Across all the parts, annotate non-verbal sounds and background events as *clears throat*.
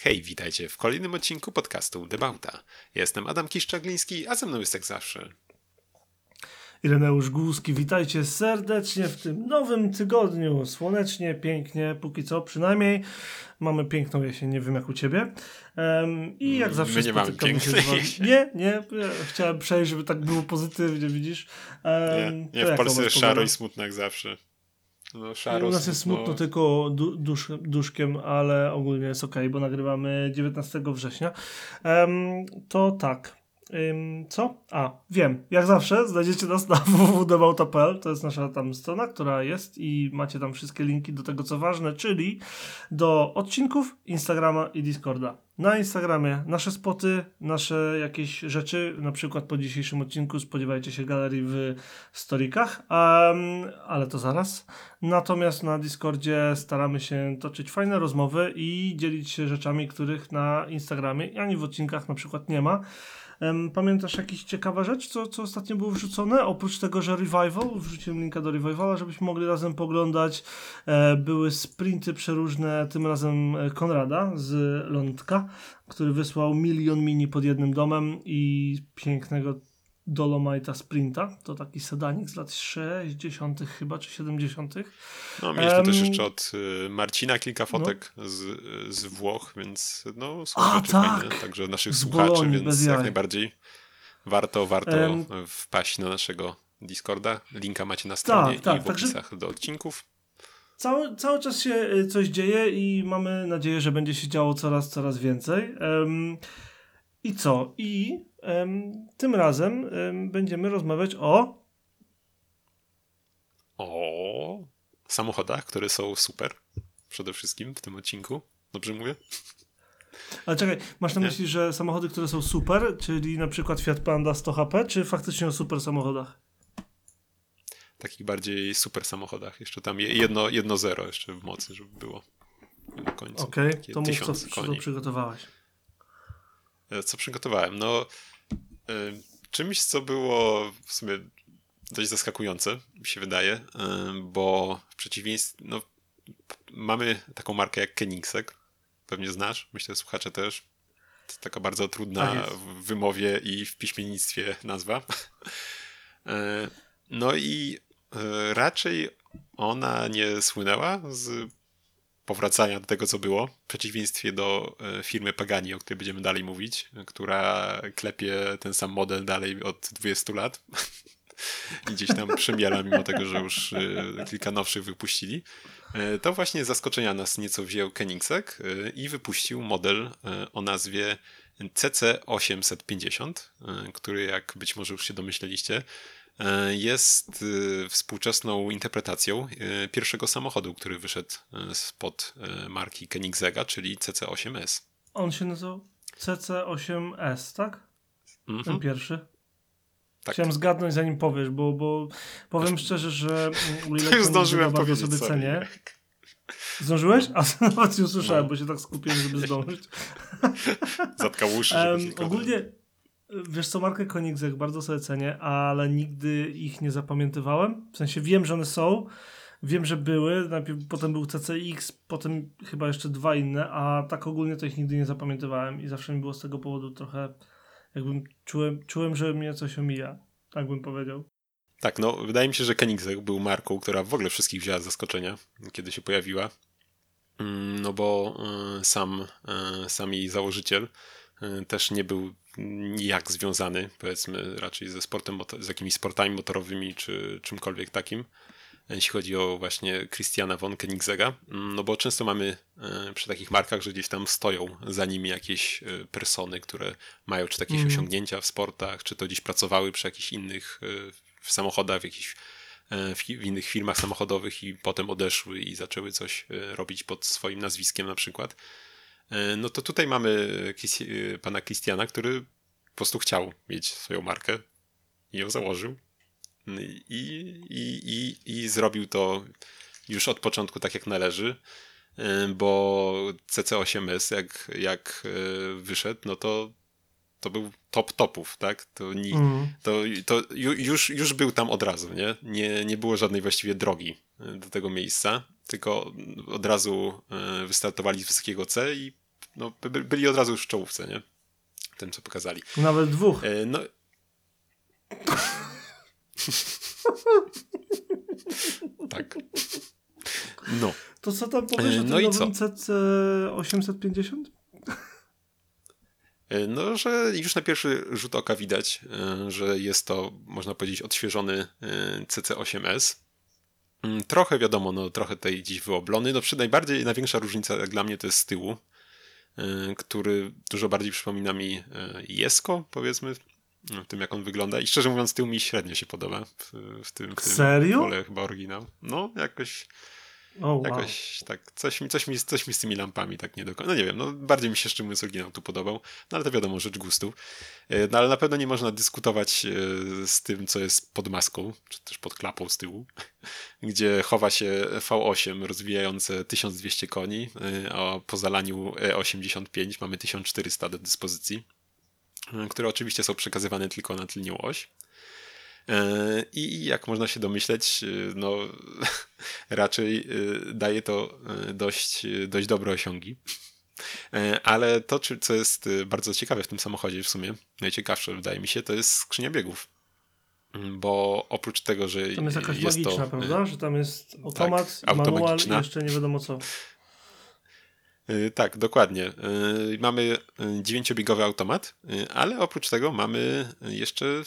Hej, witajcie w kolejnym odcinku podcastu Debauta. Jestem Adam Kiszczagliński, a ze mną jest jak zawsze Ireneusz Głuski, witajcie serdecznie w tym nowym tygodniu. Słonecznie, pięknie, póki co przynajmniej. Mamy piękną jesień, nie wiem jak u ciebie. Um, I jak zawsze My nie mamy pięknej Nie, nie, ja chciałem przejść, żeby tak było pozytywnie, widzisz? Um, nie, nie w Polsce jest szaro i smutno jak zawsze. No, szaro, u nas jest smutno tylko du dusz, duszkiem, ale ogólnie jest ok, bo nagrywamy 19 września. Um, to tak, Ym, co? A, wiem. Jak zawsze znajdziecie nas na *laughs* www.debauta.pl. To jest nasza tam strona, która jest i macie tam wszystkie linki do tego, co ważne, czyli do odcinków, Instagrama i Discorda. Na Instagramie nasze spoty, nasze jakieś rzeczy, na przykład po dzisiejszym odcinku spodziewajcie się galerii w storykach, um, ale to zaraz. Natomiast na Discordzie staramy się toczyć fajne rozmowy i dzielić się rzeczami, których na Instagramie ani w odcinkach na przykład nie ma. Pamiętasz jakieś ciekawa rzecz, co, co ostatnio było wrzucone? Oprócz tego, że Revival, wrzuciłem linka do Revivala, żebyśmy mogli razem poglądać. E, były sprinty przeróżne, tym razem e, Konrada z Lądka, który wysłał milion mini pod jednym domem i pięknego Dolomita Sprinta. To taki sedanik z lat 60. chyba, czy 70. No, mieliśmy um, też jeszcze od y, Marcina kilka no. fotek no. z, z Włoch, więc no, są A, rzeczy tak. fajne, także naszych z słuchaczy, Bolonii, więc jak najbardziej warto, warto um, wpaść na naszego Discorda. Linka macie na stronie tak, tak, i w opisach także... do odcinków. Cały, cały czas się y, coś dzieje i mamy nadzieję, że będzie się działo coraz, coraz więcej. Um, I co? I tym razem będziemy rozmawiać o. O samochodach, które są super. Przede wszystkim w tym odcinku. Dobrze mówię? Ale czekaj, masz na myśli, że samochody, które są super, czyli na przykład Fiat Panda 100 HP, czy faktycznie o super samochodach? Takich bardziej super samochodach. Jeszcze tam jedno, jedno zero jeszcze w mocy, żeby było na końcu. Okej, okay, to mów, co, co przygotowałeś. E, co przygotowałem? No, Czymś, co było w sumie dość zaskakujące, mi się wydaje, bo w przeciwieństwie, no, mamy taką markę jak Koenigsegg, pewnie znasz, myślę, słuchacze też. To taka bardzo trudna tak w wymowie i w piśmiennictwie nazwa. *laughs* E, no i e, raczej ona nie słynęła z powracania do tego, co było, w przeciwieństwie do e, firmy Pagani, o której będziemy dalej mówić, która klepie ten sam model dalej od 20 lat *laughs* i gdzieś tam przemiela, mimo tego, że już e, kilka nowszych wypuścili. E, to właśnie zaskoczenia nas nieco wziął Koenigsegg i wypuścił model o nazwie CC850, który jak być może już się domyśleliście, jest e, współczesną interpretacją e, pierwszego samochodu, który wyszedł spod marki Koenigsegga, czyli CC8S. On się nazywał CC8S, tak? Mm -hmm. Ten pierwszy. Tak. Chciałem zgadnąć zanim powiesz, bo, bo powiem Aż... szczerze, że *laughs* to już zdążyłem powiedzieć sobie sorry. cenię. Zdążyłeś? A *laughs* nawet nie usłyszałem, no. bo się tak skupiłem, żeby zdążyć. *laughs* Zatkał uszy. Um, ogólnie Wiesz co, markę Koenigsegg bardzo sobie cenię, ale nigdy ich nie zapamiętywałem. W sensie wiem, że one są, wiem, że były, najpierw potem był CCX, potem chyba jeszcze dwa inne, a tak ogólnie to ich nigdy nie zapamiętywałem i zawsze mi było z tego powodu trochę, jakbym czułem, czułem że mnie coś omija, tak bym powiedział. Tak, no wydaje mi się, że Koenigsegg był marką, która w ogóle wszystkich wzięła z zaskoczenia, kiedy się pojawiła. Mm, no bo y, sam, y, sam jej założyciel y, też nie był nijak związany, powiedzmy, raczej ze sportem, z jakimiś sportami motorowymi czy czymkolwiek takim, jeśli chodzi o właśnie Christiana von Koenigsegga, mm, no bo często mamy e, przy takich markach, że gdzieś tam stoją za nimi jakieś e, persony, które mają czy jakieś mm. osiągnięcia w sportach, czy to gdzieś pracowały przy jakichś innych e, w samochodach, w jakichś w innych firmach samochodowych i potem odeszły i zaczęły coś robić pod swoim nazwiskiem na przykład. E, no to tutaj mamy e, pana Christiana, który po prostu chciał mieć swoją markę i ją założył. I, i, i, i zrobił to już od początku tak jak należy, e, bo CC8S jak, jak wyszedł, no to to był top topów, tak? To, ni, mm. to, to już, już był tam od razu, nie? nie? Nie było żadnej właściwie drogi do tego miejsca, tylko od razu wystartowali z wysokiego C i no, by, byli od razu już w czołówce, nie? Tym, co pokazali. Nawet dwóch. E, no. *laughs* tak. No. To co tam powiesz e, o tym no nowym CC 850? E, no, że już na pierwszy rzut oka widać, e, że jest to, można powiedzieć, odświeżony CC8S. Mm, trochę wiadomo, no trochę tutaj dziś wyoblony. No, przy najbardziej, największa różnica jak dla mnie to jest z tyłu, który dużo bardziej przypomina mi Jesko, powiedzmy, w tym jak on wygląda. I szczerze mówiąc, tył mi średnio się podoba w, w tym. W tym Serio? chyba oryginał. No, jakoś Oh. Jakoś tak, coś coś, mi, coś mi z tymi lampami tak nie do końca. No nie wiem, no bardziej mi się szczerze mówiąc oryginał tu podobał, no ale to wiadomo, rzecz gustów. E, no ale na pewno nie można dyskutować e, z tym, co jest pod maską, czy też pod klapą z tyłu, *laughs* gdzie chowa się V8 rozwijające 1200 koni, e, a po zalaniu E85 mamy 1400 do dyspozycji, które oczywiście są przekazywane tylko na tylnią oś. E, I jak można się domyśleć, e, no *laughs* raczej e, daje to dość, dość dobre osiągi. Ale to, co jest bardzo ciekawe w tym samochodzie, w sumie najciekawsze wydaje mi się, to jest skrzynia biegów. Mm, bo oprócz tego, że. Tam jest jakaś jest magiczna, to, prawda? Że tam jest automat, tak, manual i jeszcze nie wiadomo co. Tak, dokładnie. Mamy dziewięciobiegowy automat, ale oprócz tego mamy jeszcze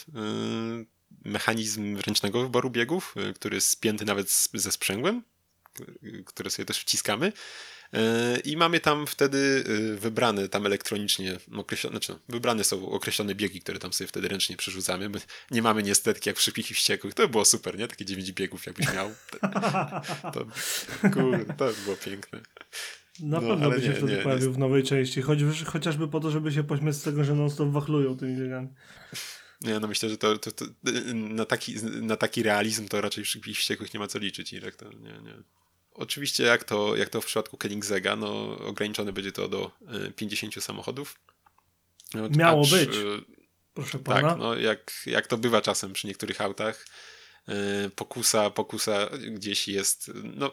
mechanizm ręcznego wyboru biegów, y, który jest spięty nawet ze sprzęgłem, y, które sobie też wciskamy. Y, I mamy tam wtedy wybrane tam elektronicznie określone, znaczy wybrane są określone biegi, które tam sobie wtedy ręcznie przerzucamy. Nie mamy niestety jak w szybkich i wściekłych. To by było super, nie? Takie dziewięć biegów jakbyś miał. *laughs* To, kurde, to by było piękne. Na no, pewno by się nie, wtedy nie, pojawił nie. w nowej części, choć, chociażby po to, żeby się pośmiać z tego, że non-stop wachlują tymi biegami. Nie, no myślę, że to, to, to, na, taki, na taki realizm to raczej w wściekłych nie ma co liczyć, Irek. To nie, nie. Oczywiście jak to, jak to w przypadku Koenigsegg'a, no ograniczone będzie to do 50 e, samochodów. No, Miało acz, być. E, Proszę pana. Tak, no jak, jak to bywa czasem przy niektórych autach, e, pokusa, pokusa gdzieś jest, no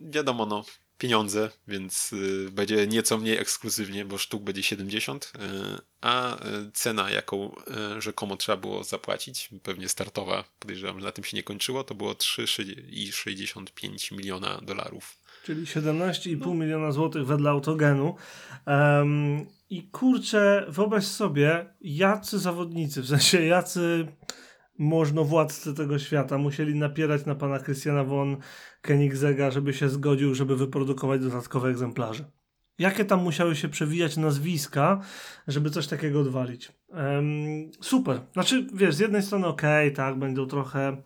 wiadomo, no pieniądze, więc y, będzie nieco mniej ekskluzywnie, bo sztuk będzie 70, y, a y, cena, jaką rzekomo trzeba było zapłacić, pewnie startowa, podejrzewam, że na tym się nie kończyło, to było 3,65 miliona dolarów. Czyli 17,5 no. miliona złotych wedle autogenu. Um, I kurczę, wyobraź sobie, jacy zawodnicy, w sensie jacy możnowładcy tego świata musieli napierać na pana Christiana von Koenigsegga, żeby się zgodził, żeby wyprodukować dodatkowe egzemplarze. Jakie tam musiały się przewijać nazwiska, żeby coś takiego odwalić? Um, super. Znaczy, wiesz, z jednej strony okay, tak, będą trochę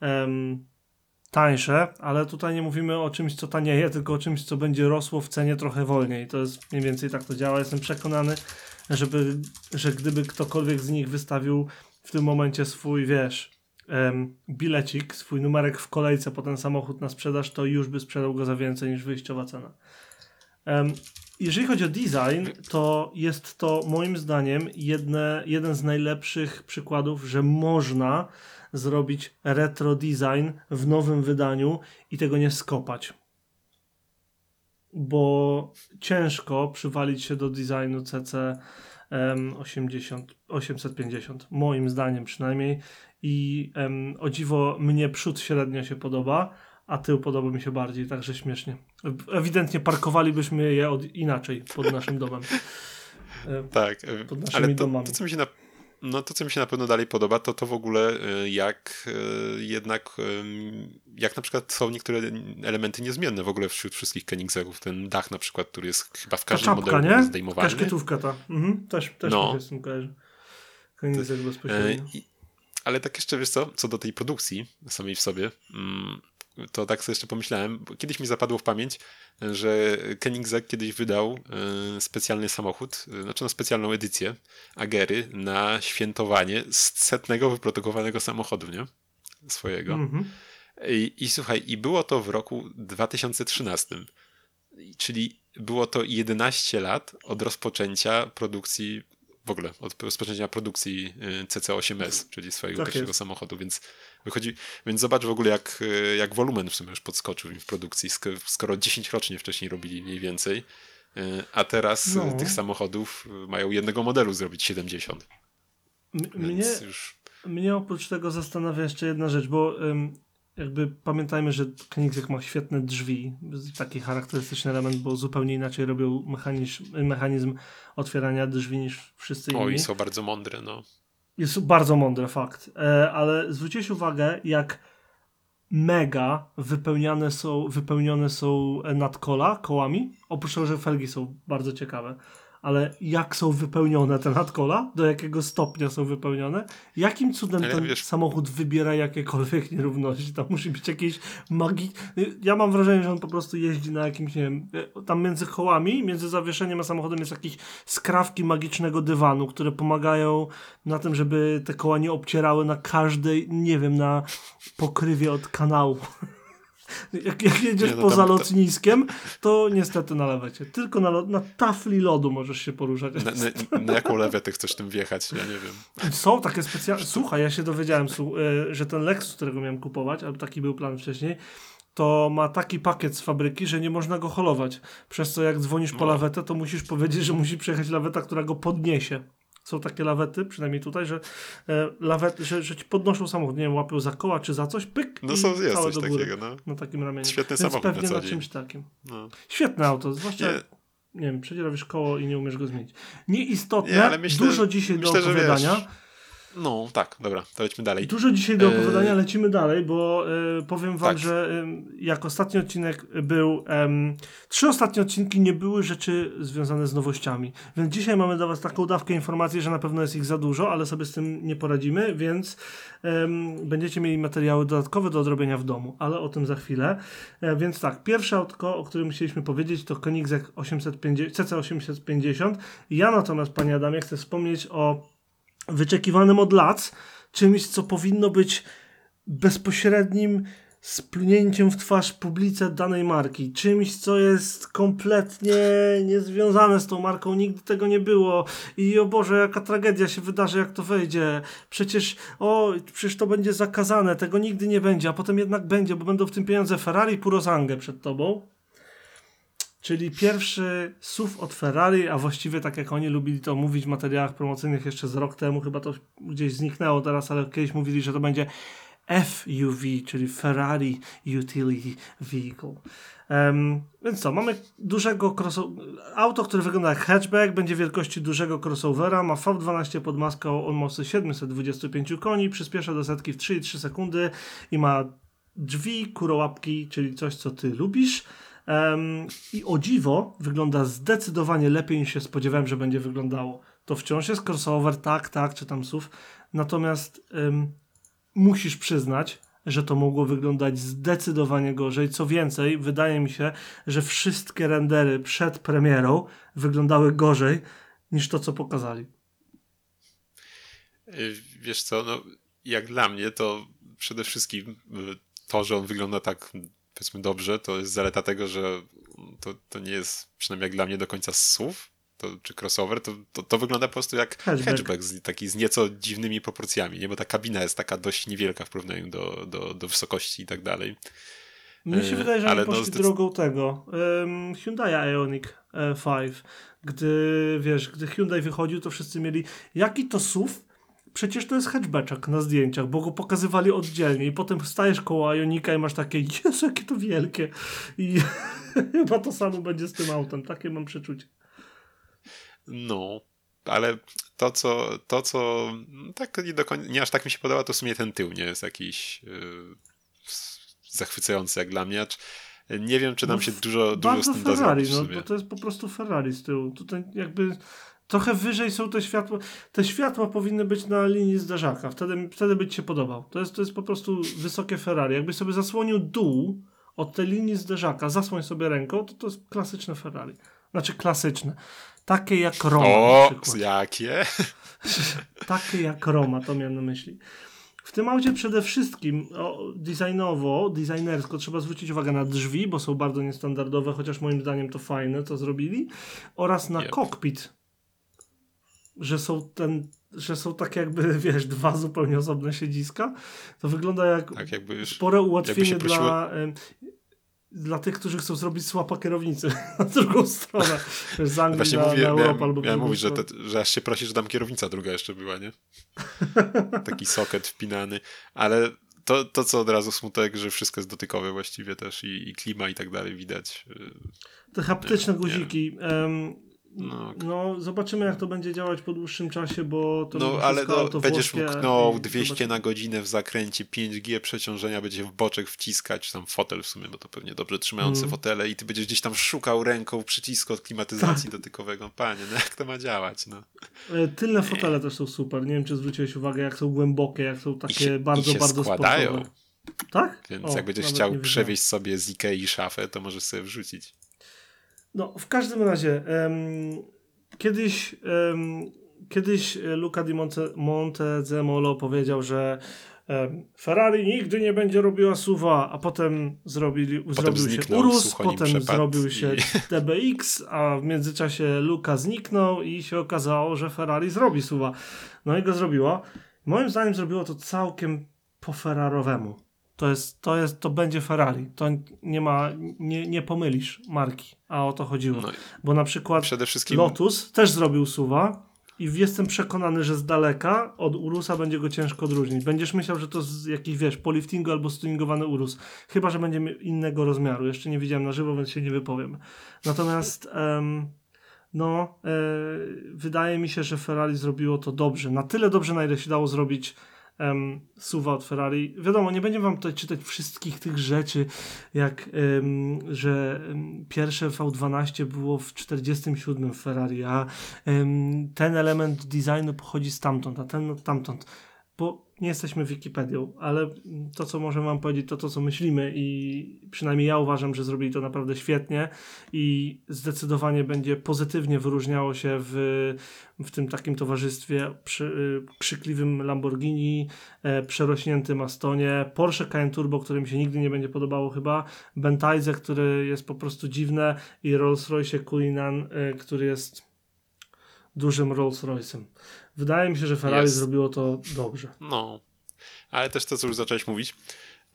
um, tańsze, ale tutaj nie mówimy o czymś, co tanieje, tylko o czymś, co będzie rosło w cenie trochę wolniej. To jest mniej więcej tak to działa. Jestem przekonany, żeby, że gdyby ktokolwiek z nich wystawił w tym momencie swój, wiesz, um, bilecik, swój numerek w kolejce po ten samochód na sprzedaż, to już by sprzedał go za więcej niż wyjściowa cena. Um, jeżeli chodzi o design, to jest to moim zdaniem jedne, jeden z najlepszych przykładów, że można zrobić retro design w nowym wydaniu i tego nie skopać. Bo ciężko przywalić się do designu CC 80, 850, moim zdaniem przynajmniej. I um, o dziwo mnie przód średnio się podoba, a tył podoba mi się bardziej, także śmiesznie. Ewidentnie parkowalibyśmy je od, inaczej pod naszym domem. tak, pod naszymi ale to, domami. To, co mi się na no to, co mi się na pewno dalej podoba, to to w ogóle y, jak y, jednak, jak na przykład są niektóre elementy niezmienne w ogóle wśród wszystkich Koenigseggów. Ten dach na przykład, który jest chyba w każdym czapka, modelu nie? zdejmowany. Kaszkietówka ta. Mhm, też też no. kojarzy. Koenigsegg bezpośrednio. Ale tak jeszcze, wiesz co, co do tej produkcji samej w sobie, mm, to tak sobie jeszcze pomyślałem, kiedyś mi zapadło w pamięć, że Koenigsegg kiedyś wydał e, specjalny samochód, e, znaczy no specjalną edycję Agery na świętowanie setnego wyprodukowanego samochodu, nie? Swojego. Mm -hmm. I, I słuchaj, i było to w roku 2013, czyli było to 11 lat od rozpoczęcia produkcji w ogóle od rozpoczęcia produkcji y, CC8S, czyli swojego tak pierwszego jest. samochodu, więc wychodzi, więc zobacz w ogóle jak, y, jak wolumen w sumie już podskoczył im w produkcji, skoro 10 rocznie wcześniej robili mniej więcej, A teraz no. tych samochodów mają jednego modelu zrobić 70. M mnie, już... mnie oprócz tego zastanawia jeszcze jedna rzecz, bo jakby pamiętajmy, że Koenigsegg ma świetne drzwi, taki charakterystyczny element, bo zupełnie inaczej robią mechanizm, mechanizm otwierania drzwi niż wszyscy inni. O, i są bardzo mądre, no. Jest bardzo mądre, fakt. E, ale zwróćcie uwagę, jak mega wypełniane są, wypełnione są nadkola kołami. Oprócz tego, że felgi są bardzo ciekawe ale jak są wypełnione te nadkola, do jakiego stopnia są wypełnione, jakim cudem ale ten wiesz... samochód wybiera jakiekolwiek nierówności. Tam musi być jakieś magii. Ja mam wrażenie, że on po prostu jeździ na jakimś, nie wiem, tam między kołami, między zawieszeniem a samochodem jest jakieś skrawki magicznego dywanu, które pomagają na tym, żeby te koła nie obcierały na każdej, nie wiem, na pokrywie od kanału. Jak, jak jedziesz nie, no poza tam, lotniskiem, to niestety na lewecie. Tylko na, na tafli lodu możesz się poruszać. Na, na, na jaką lewetę chcesz tym wjechać? Ja nie wiem. Są takie specjalne... Słuchaj, ja się dowiedziałem, e, że ten Lexus, którego miałem kupować, albo taki był plan wcześniej, to ma taki pakiet z fabryki, że nie można go holować. Przez co jak dzwonisz po no. lawetę, to musisz powiedzieć, że musi przyjechać laweta, która go podniesie są takie lawety, przynajmniej tutaj, że e, lawety, że, że ci podnoszą samochód, nie wiem, łapią za koła czy za coś, pyk No są, jest coś takiego, no. Na takim ramieniu. Świetny Więc samochód pewnie na, na czymś takim. No. Świetne auto, zwłaszcza... Nie. nie wiem, przedzierowisz koło i nie umiesz go zmienić. Nieistotne, nie, myślę, dużo dzisiaj myślę, do opowiadania. Wiesz, no, tak, dobra, to lecimy dalej. Dużo dzisiaj do opowiadania, e... lecimy dalej, bo e, powiem wam, tak. że e, jak ostatni odcinek był, trzy ostatnie odcinki nie były rzeczy związane z nowościami, więc dzisiaj mamy dla was taką dawkę informacji, że na pewno jest ich za dużo, ale sobie z tym nie poradzimy, więc będziecie mieli materiały dodatkowe do odrobienia w domu, ale o tym za chwilę. E, więc tak, pierwsze autko, o którym chcieliśmy powiedzieć, to Koenigsegg 850, CC850. Ja natomiast, panie Adamie, chcę wspomnieć o wyczekiwanym od lat, czymś, co powinno być bezpośrednim splunięciem w twarz publice danej marki. Czymś, co jest kompletnie niezwiązane z tą marką. Nigdy tego nie było. I o Boże, jaka tragedia się wydarzy, jak to wejdzie. Przecież, o, przecież to będzie zakazane. Tego nigdy nie będzie. A potem jednak będzie, bo będą w tym pieniądze Ferrari i Purozangę przed tobą. Czyli pierwszy SUV od Ferrari, a właściwie tak jak oni lubili to mówić w materiałach promocyjnych jeszcze z rok temu, chyba to gdzieś zniknęło teraz, ale kiedyś mówili, że to będzie FUV, czyli Ferrari Utility Vehicle. Um, więc co, mamy dużego auto, które wygląda jak hatchback, będzie wielkości dużego crossovera, ma V12 pod maską o mocy 725 koni, przyspiesza do setki w 3,3 sekundy i ma drzwi, kurołapki, czyli coś, co ty lubisz. Um, I o dziwo wygląda zdecydowanie lepiej niż się spodziewałem, że będzie wyglądało. To wciąż jest crossover, tak, tak, czy tam SUV. Natomiast um, musisz przyznać, że to mogło wyglądać zdecydowanie gorzej. Co więcej, wydaje mi się, że wszystkie rendery przed premierą wyglądały gorzej niż to, co pokazali. Y, wiesz co, no, jak dla mnie to przede wszystkim y, to, że on wygląda tak powiedzmy dobrze, to jest zaleta tego, że to, to nie jest przynajmniej jak dla mnie do końca SUV, to, czy crossover, to, to, to, wygląda po prostu jak hatchback, hatchback z, taki z nieco dziwnymi proporcjami, nie? bo ta kabina jest taka dość niewielka w porównaniu do, do, do wysokości i tak dalej. Mnie się wydaje, że oni no, poszli no, drogą tego um, Hyundai Ioniq 5. E, gdy, wiesz, gdy Hyundai wychodził, to wszyscy mieli jaki to SUV, przecież to jest hatchback na zdjęciach, bo go pokazywali oddzielnie i potem stajesz koło Ionika i masz takie, *laughs* Jezu, jakie to wielkie. I chyba *laughs* to samo będzie z tym autem, takie mam przeczucie. No, ale to, co, to, co tak nie, do końca, nie aż tak mi się podoba, to w sumie ten tył nie jest jakiś yy, zachwycający jak dla mnie. Nie wiem, czy nam no, się dużo, dużo z tym Ferrari, da no, to jest po prostu Ferrari z tyłu. Tutaj jakby Trochę wyżej są te światła. Te światła powinny być na linii zderzaka. Wtedy, wtedy by ci się podobał. To jest, to jest po prostu wysokie Ferrari. Jakbyś sobie zasłonił dół od tej linii zderzaka, zasłoń sobie ręką, to to jest klasyczne Ferrari. Znaczy klasyczne. Takie jak Roma. O, jakie? *laughs* Takie jak Roma, to miałem na myśli. W tym aucie przede wszystkim o, designowo, designersko trzeba zwrócić uwagę na drzwi, bo są bardzo niestandardowe, chociaż moim zdaniem to fajne, co zrobili, oraz na yep. kokpit że są ten, że są tak jakby, *laughs* wiesz, dwa zupełnie osobne siedziska, to wygląda jak tak, jakby już, spore ułatwienie dla... dla tych, którzy chcą zrobić słapa kierownicy *laughs* na drugą stronę. *laughs* Z Anglii Właśnie na, mówię, na Europę miałem, albo miałem mówić, że, te, że aż się prosi, że tam kierownica druga jeszcze była, nie? Taki soket wpinany, ale to, to co od razu smutek, że wszystko jest dotykowe właściwie też i, i klima i tak dalej widać. Te haptyczne nie, guziki. Nie. No. no, zobaczymy jak to będzie działać po dłuższym czasie, bo to No, ale no, będziesz mógł no, 200 na godzinę w zakręcie, 5G przeciążenia będzie w boczek wciskać, tam fotel w sumie, bo to pewnie dobrze trzymające mm. fotele i ty będziesz gdzieś tam szukał ręką przycisku od klimatyzacji tak. dotykowego. Panie, no jak to ma działać, no. E, tylne fotele też są super. Nie wiem, czy zwróciłeś uwagę, jak są głębokie, jak są takie się, bardzo, bardzo składają. Sportowe. Tak? Więc o, jak będziesz chciał przewieźć sobie z Ikei szafę, to możesz sobie wrzucić. No, w każdym razie, um, kiedyś, um, kiedyś Luca di Monte, Montezemolo powiedział, że um, Ferrari nigdy nie będzie robiła suwa, a potem, zrobili, potem zrobił się Urus, potem zrobił się *laughs* i... DBX, a w międzyczasie Luca zniknął i się okazało, że Ferrari zrobi suwa. No i go zrobiła. Moim zdaniem zrobiło to całkiem po Ferrarowemu. To jest, to jest, to będzie Ferrari. To nie ma, nie, nie pomylisz marki, a o to chodziło. No Bo na przykład wszystkim... Lotus też zrobił suwa i jestem przekonany, że z daleka od Urusa będzie go ciężko odróżnić. Będziesz myślał, że to z jakiś, wiesz, poliftingu albo stuningowany Urus. Chyba, że będzie innego rozmiaru. Jeszcze nie widziałem na żywo, więc się nie wypowiem. Natomiast um, no, e, wydaje mi się, że Ferrari zrobiło to dobrze. Na tyle dobrze, na ile się dało zrobić um, suwa od Ferrari. Wiadomo, nie będziemy wam tutaj czytać wszystkich tych rzeczy, jak um, że um, pierwsze V12 było w 47 w Ferrari, a ten element designu pochodzi stamtąd, a ten tamtąd. Bo nie jesteśmy Wikipedią, ale to, co możemy wam powiedzieć, to to, co myślimy i przynajmniej ja uważam, że zrobili to naprawdę świetnie i zdecydowanie będzie pozytywnie wyróżniało się w, w tym takim towarzystwie przy, y, krzykliwym Lamborghini, e, przerośniętym Astonie, Porsche Cayenne Turbo, które mi się nigdy nie będzie podobało chyba, Bentayze, który jest po prostu dziwne i Rolls-Royce Cullinan, e, który jest dużym Rolls-Royce'em. Wydaje mi się, że Ferrari jest. zrobiło to dobrze. No, ale też to, co już zacząłeś mówić,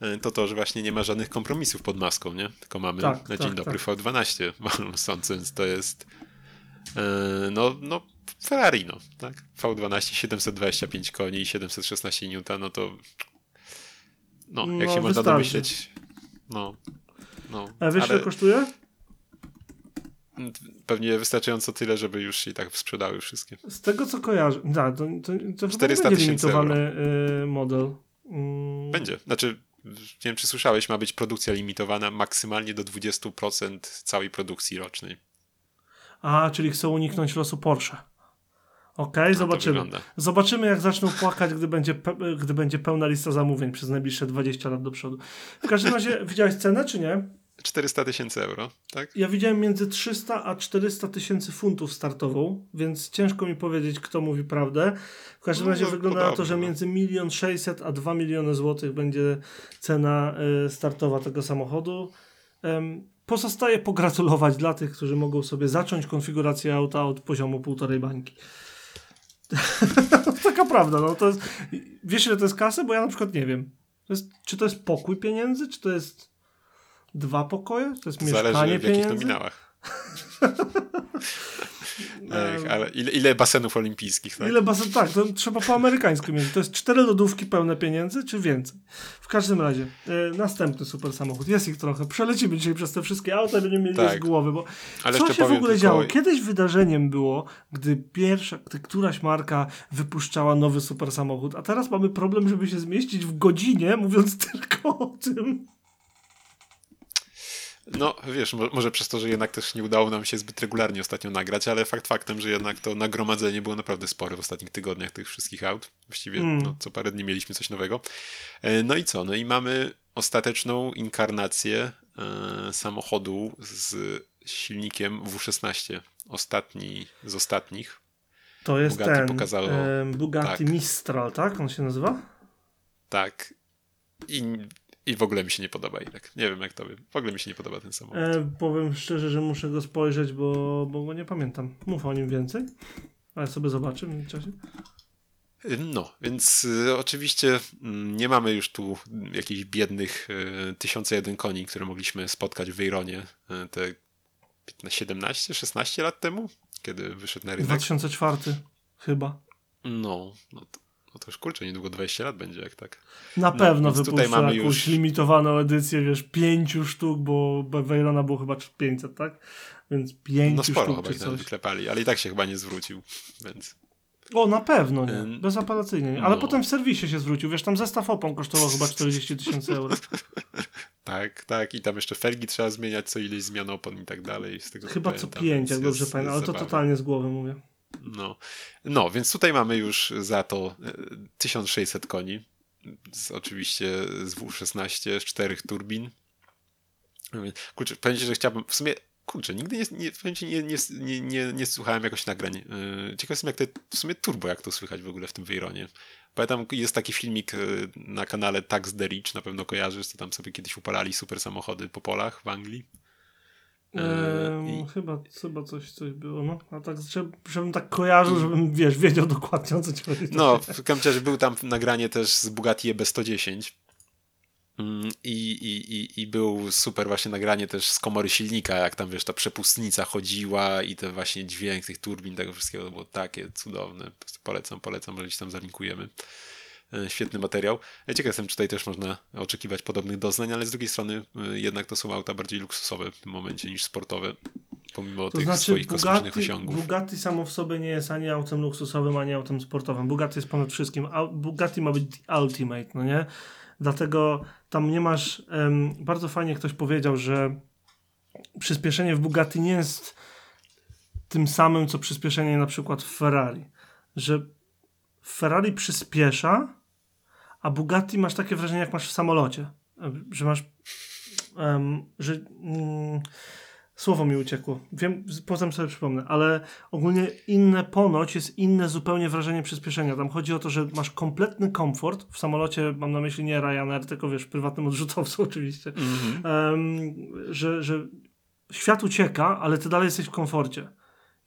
e, to to, że właśnie nie ma żadnych kompromisów pod maską, nie? Tylko mamy tak, na dzień tak, dobry tak. V12 *laughs* sądząc, więc to jest e, no, no Ferrari, no, tak? V12 725 koni i 716 N, no to no, jak no, się można domyśleć, no, no. A wiesz, ale... ile kosztuje? Pewnie wystarczająco tyle, żeby już i tak sprzedały wszystkie. Z tego co kojarzę, da, to, to, to 400 będzie limitowany y, model. Mm. Będzie. Znaczy, nie wiem czy słyszałeś, ma być produkcja limitowana maksymalnie do 20% całej produkcji rocznej. A, czyli chcą uniknąć losu Porsche. Okej, okay, zobaczymy. Zobaczymy, jak zaczną płakać, gdy będzie, gdy będzie pełna lista zamówień przez najbliższe 20 lat do przodu. W każdym razie, widziałeś cenę, czy nie? 400 tysięcy euro, tak? Ja widziałem między 300 a 400 tysięcy funtów startową, więc ciężko mi powiedzieć, kto mówi prawdę. W każdym no, razie no, wygląda podobno. na to, że między 1 600 a 2 miliony złotych będzie cena y, startowa tego samochodu. Pozostaje pogratulować dla tych, którzy mogą sobie zacząć konfigurację auta od poziomu półtorej bańki. *laughs* Taka prawda, no to jest, wiesz ile to jest kasy? Bo ja na przykład nie wiem. To jest, czy to jest pokój pieniędzy, czy to jest dwa pokoje? To jest Zależy mieszkanie w jakich nominałach. *laughs* *laughs* Ech, ale ile, ile, basenów olimpijskich? Tak? Ile basen, tak, to trzeba po amerykańsku mieć. To jest cztery lodówki pełne pieniędzy, czy więcej? W każdym razie, e, następny super samochód. Jest ich trochę. Przelecimy dzisiaj przez te wszystkie auta, będziemy mieli tak. z głowy, bo ale co się w ogóle tylko... działo? Kiedyś wydarzeniem było, gdy pierwsza, gdy któraś marka wypuszczała nowy super samochód, a teraz mamy problem, żeby się zmieścić w godzinie, mówiąc *laughs* tylko o tym. No, wiesz, może przez to, że jednak też nie udało nam się zbyt regularnie ostatnio nagrać, ale fakt faktem, że jednak to nagromadzenie było naprawdę spore w ostatnich tygodniach tych wszystkich aut. Właściwie mm. no, co parę dni mieliśmy coś nowego. E, no i co? No i mamy ostateczną inkarnację e, samochodu z silnikiem W16. Ostatni z ostatnich. To jest Bugatti ten pokazało, e, Bugatti tak, Mistral, tak? On się nazywa? Tak. I i w ogóle mi się nie podoba i tak. Nie wiem jak tobie. W ogóle mi się nie podoba ten samochód. E, powiem szczerze, że muszę go spojrzeć, bo, bo go nie pamiętam. Mów o nim więcej. Ale sobie zobaczę w czasie. No, więc y, oczywiście mm, nie mamy już tu jakichś biednych y, 1001 koni, które mogliśmy spotkać w Wejronie y, te 17, 16 lat temu, kiedy wyszedł na rynek. 2004 chyba. No, no to, no to już kurczę, niedługo 20 lat będzie, jak tak. Na no, pewno mamy jakąś już... limitowaną edycję, wiesz, pięciu sztuk, bo Wejrona było chyba 500, tak? Więc pięciu No sporo sztuk, chyba ich wyklepali, ale i tak się chyba nie zwrócił, więc... O, na pewno nie. Bezapelacyjnie nie. Ale no. potem w serwisie się zwrócił. Wiesz, tam zestaw opon kosztował chyba 40 tysięcy euro. *laughs* tak, tak. I tam jeszcze felgi trzeba zmieniać, co ileś zmian opon i tak dalej. Chyba co pięć, jak dobrze pamiętam. Ale to totalnie z głowy mówię. No. no, więc tutaj mamy już za to 1600 e, koni. Z, oczywiście z W16, z czterech turbin. Kurczę, powiem że chciałbym, w sumie kurczę, nigdy nie, nie, nie, nie, nie, nie słuchałem jakoś nagrań. Yy, ciekaw jestem, jak te, w sumie turbo, jak to słychać w ogóle w tym Veyronie. Pamiętam, jest taki filmik yy, na kanale Tax the na pewno kojarzysz, to tam sobie kiedyś upalali super samochody po polach w Anglii. Eee, i... chyba, chyba coś, coś było, no. A tak, żebym tak kojarzył, żebym, wiesz, wiedział dokładnie o co ci chodzi. No, w razie był tam nagranie też z Bugatti EB110 Mm, I, i, i, I był super właśnie nagranie też z komory silnika, jak tam wiesz, ta przepustnica chodziła i ten właśnie dźwięk tych turbin, tego wszystkiego to było takie cudowne. Polecam, polecam, że gdzieś tam zalinkujemy. E, świetny materiał. Ja ciekaw jestem, czy tutaj też można oczekiwać podobnych doznań, ale z drugiej strony e, jednak to są auta bardziej luksusowe w tym momencie niż sportowe, pomimo to tych znaczy, swoich Bugatti, kosmicznych osiągów. Bugatti samo w sobie nie jest ani autem luksusowym, ani autem sportowym. Bugatti jest ponad wszystkim. Bugatti ma być ultimate, no nie? Dlatego tam nie masz. Um, bardzo fajnie ktoś powiedział, że przyspieszenie w Bugatti nie jest tym samym, co przyspieszenie na przykład w Ferrari. Że Ferrari przyspiesza, a Bugatti masz takie wrażenie, jak masz w samolocie. Że masz. Um, że. Mm, Słowo mi uciekło. Wiem, potem sobie przypomnę, ale ogólnie inne ponoć jest inne zupełnie wrażenie przyspieszenia. Tam chodzi o to, że masz kompletny komfort. W samolocie mam na myśli nie Ryanair, tylko wiesz, prywatnym odrzutowcu *laughs* oczywiście. Mm -hmm. um, że, że świat ucieka, ale ty dalej jesteś w komforcie.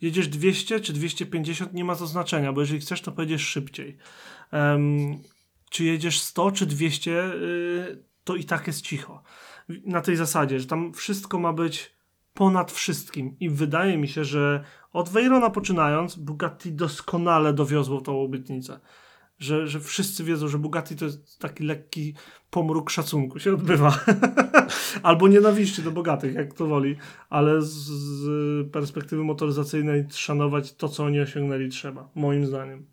Jedziesz 200 czy 250, nie ma to znaczenia, bo jeżeli chcesz, to pojedziesz szybciej. Um, czy jedziesz 100 czy 200, yy, to i tak jest cicho. Na tej zasadzie, że tam wszystko ma być ponad wszystkim. I wydaje mi się, że od Veyrona poczynając, Bugatti doskonale dowiozło tą obietnicę. Że, że wszyscy wiedzą, że Bugatti to jest taki lekki pomruk szacunku się odbywa. *laughs* Albo nienawiści do bogatych, jak to woli. Ale z, z perspektywy motoryzacyjnej szanować to, co oni osiągnęli trzeba. Moim zdaniem.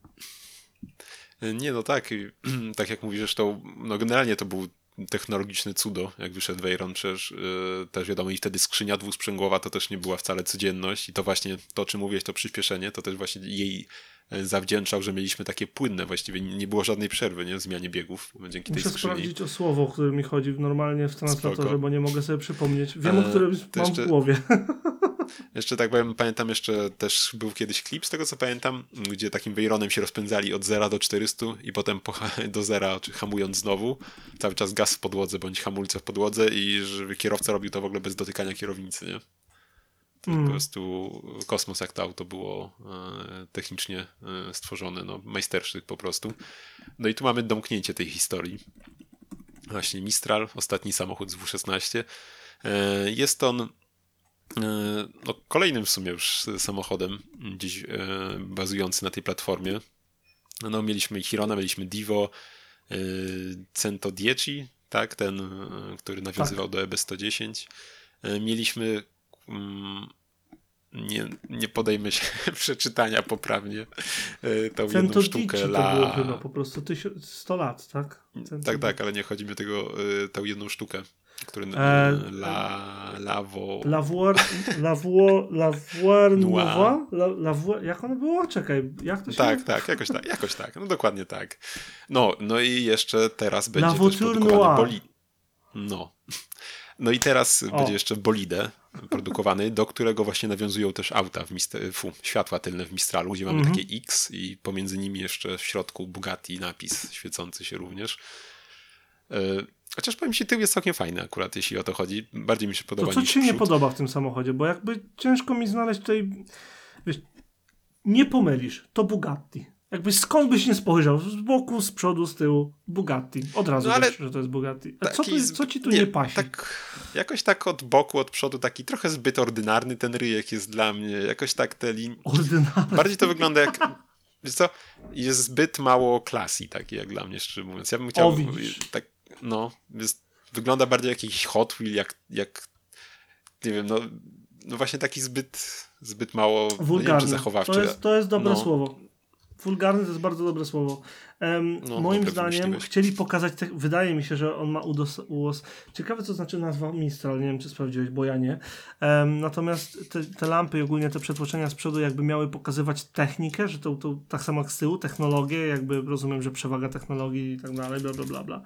Nie, no tak. *clears throat* Tak jak mówisz, to no generalnie to był technologiczne cudo, jak wyszedł Veyron, przecież yy, też wiadomo i wtedy skrzynia dwusprzęgłowa to też nie była wcale codzienność i to właśnie to, czym mówiłeś, to przyspieszenie, to też właśnie jej e, zawdzięczał, że mieliśmy takie płynne, właściwie nie było żadnej przerwy nie? w zmianie biegów dzięki Muszę tej skrzyni. sprawdzić o słowo, o którym mi chodzi normalnie w translatorze, bo nie mogę sobie przypomnieć. Wiem, o e, którym mam jeszcze... w głowie. *laughs* Jeszcze tak powiem, pamiętam jeszcze też był kiedyś klip, z tego co pamiętam, gdzie takim Veyronem się rozpędzali od 0 do 400 i potem *laughs* do zera, czy hamując znowu, cały czas gaz w podłodze bądź hamulce w podłodze i żeby kierowca robił to w ogóle bez dotykania kierownicy, nie? To mm. po prostu kosmos, jak to auto było e, technicznie e, stworzone, no majstersztyk po prostu. No i tu mamy domknięcie tej historii. Właśnie Mistral, ostatni samochód z W16. E, jest on no, kolejnym w sumie już samochodem gdzieś e, bazujący na tej platformie. No, mieliśmy Hirona, mieliśmy Divo, e, Cento Dieci, tak, ten, który nawiązywał tak. do EB110. Mieliśmy mm, nie, nie podejmę się *laughs* przeczytania poprawnie tą jedną sztukę. La... to było chyba po prostu 100 lat, tak? Tak, tak, ale nie chodzi mi o tego, tą jedną sztukę który e, la, Lavo... Lavoir... Lavoir... Lavoir? La, Lavoir... Jak ono było? Czekaj, jak to się Tak, tak, jakoś tak, jakoś tak, no dokładnie tak. No, no i jeszcze teraz będzie też produkowany bolid. No. No i teraz o. będzie jeszcze bolide produkowany, do którego właśnie nawiązują też auta, w fu, światła tylne w Mistralu, gdzie mamy mm -hmm. takie X i pomiędzy nimi jeszcze w środku Bugatti napis świecący się również. E, Chociaż powiem ci, tył jest całkiem fajny akurat, jeśli o to chodzi. Bardziej mi się podoba To co ci się nie podoba w tym samochodzie? Bo jakby ciężko mi znaleźć tutaj... Wiesz, nie pomylisz, to Bugatti. Jakby skąd byś nie spojrzał? Z boku, z przodu, z tyłu. Bugatti. Od razu no, wiesz, że to jest Bugatti. A co, co ci tu nie, nie pasi? Tak, jakoś tak od boku, od przodu, taki trochę zbyt ordynarny ten ryjek jest dla mnie. Jakoś tak te linie... Ordynarny? Bardziej to wygląda jak... Wiesz co? Jest zbyt mało klasy, taki jak dla mnie, szczerze mówiąc. Ja bym chciał... O, tak, no, jest, wygląda bardziej jak jakiś Hot Wheel, jak, jak nie wiem, no, no właśnie taki zbyt, zbyt mało Wulgarny. No wiem, zachowawczy. To jest, to jest dobre no. słowo. Wulgarny to jest bardzo dobre słowo. Um, no, moim zdaniem chcieli pokazać, te, wydaje mi się, że on ma udos, ułos. Ciekawe, co znaczy nazwa Mistral, nie wiem, czy sprawdziłeś, bo ja nie. Um, natomiast te, te, lampy i ogólnie te przetłoczenia z przodu jakby miały pokazywać technikę, że to, to tak samo jak z tyłu, technologię, jakby rozumiem, że przewaga technologii i tak dalej, bla, bla, bla, bla.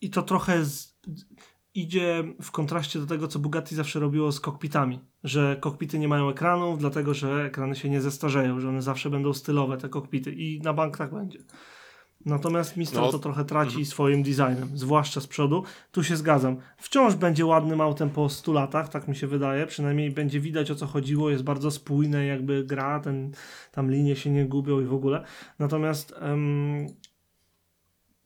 I to trochę z, idzie w kontraście do tego, co Bugatti zawsze robiło z kokpitami, że kokpity nie mają ekranów, dlatego że ekrany się nie zestarzeją, że one zawsze będą stylowe, te kokpity i na bank tak będzie. Natomiast Mistral no. to trochę traci mhm. swoim designem, zwłaszcza z przodu. Tu się zgadzam. Wciąż będzie ładnym autem po 100 latach, tak mi się wydaje. Przynajmniej będzie widać o co chodziło, jest bardzo spójne, jakby gra, ten, tam linie się nie gubią i w ogóle. Natomiast um,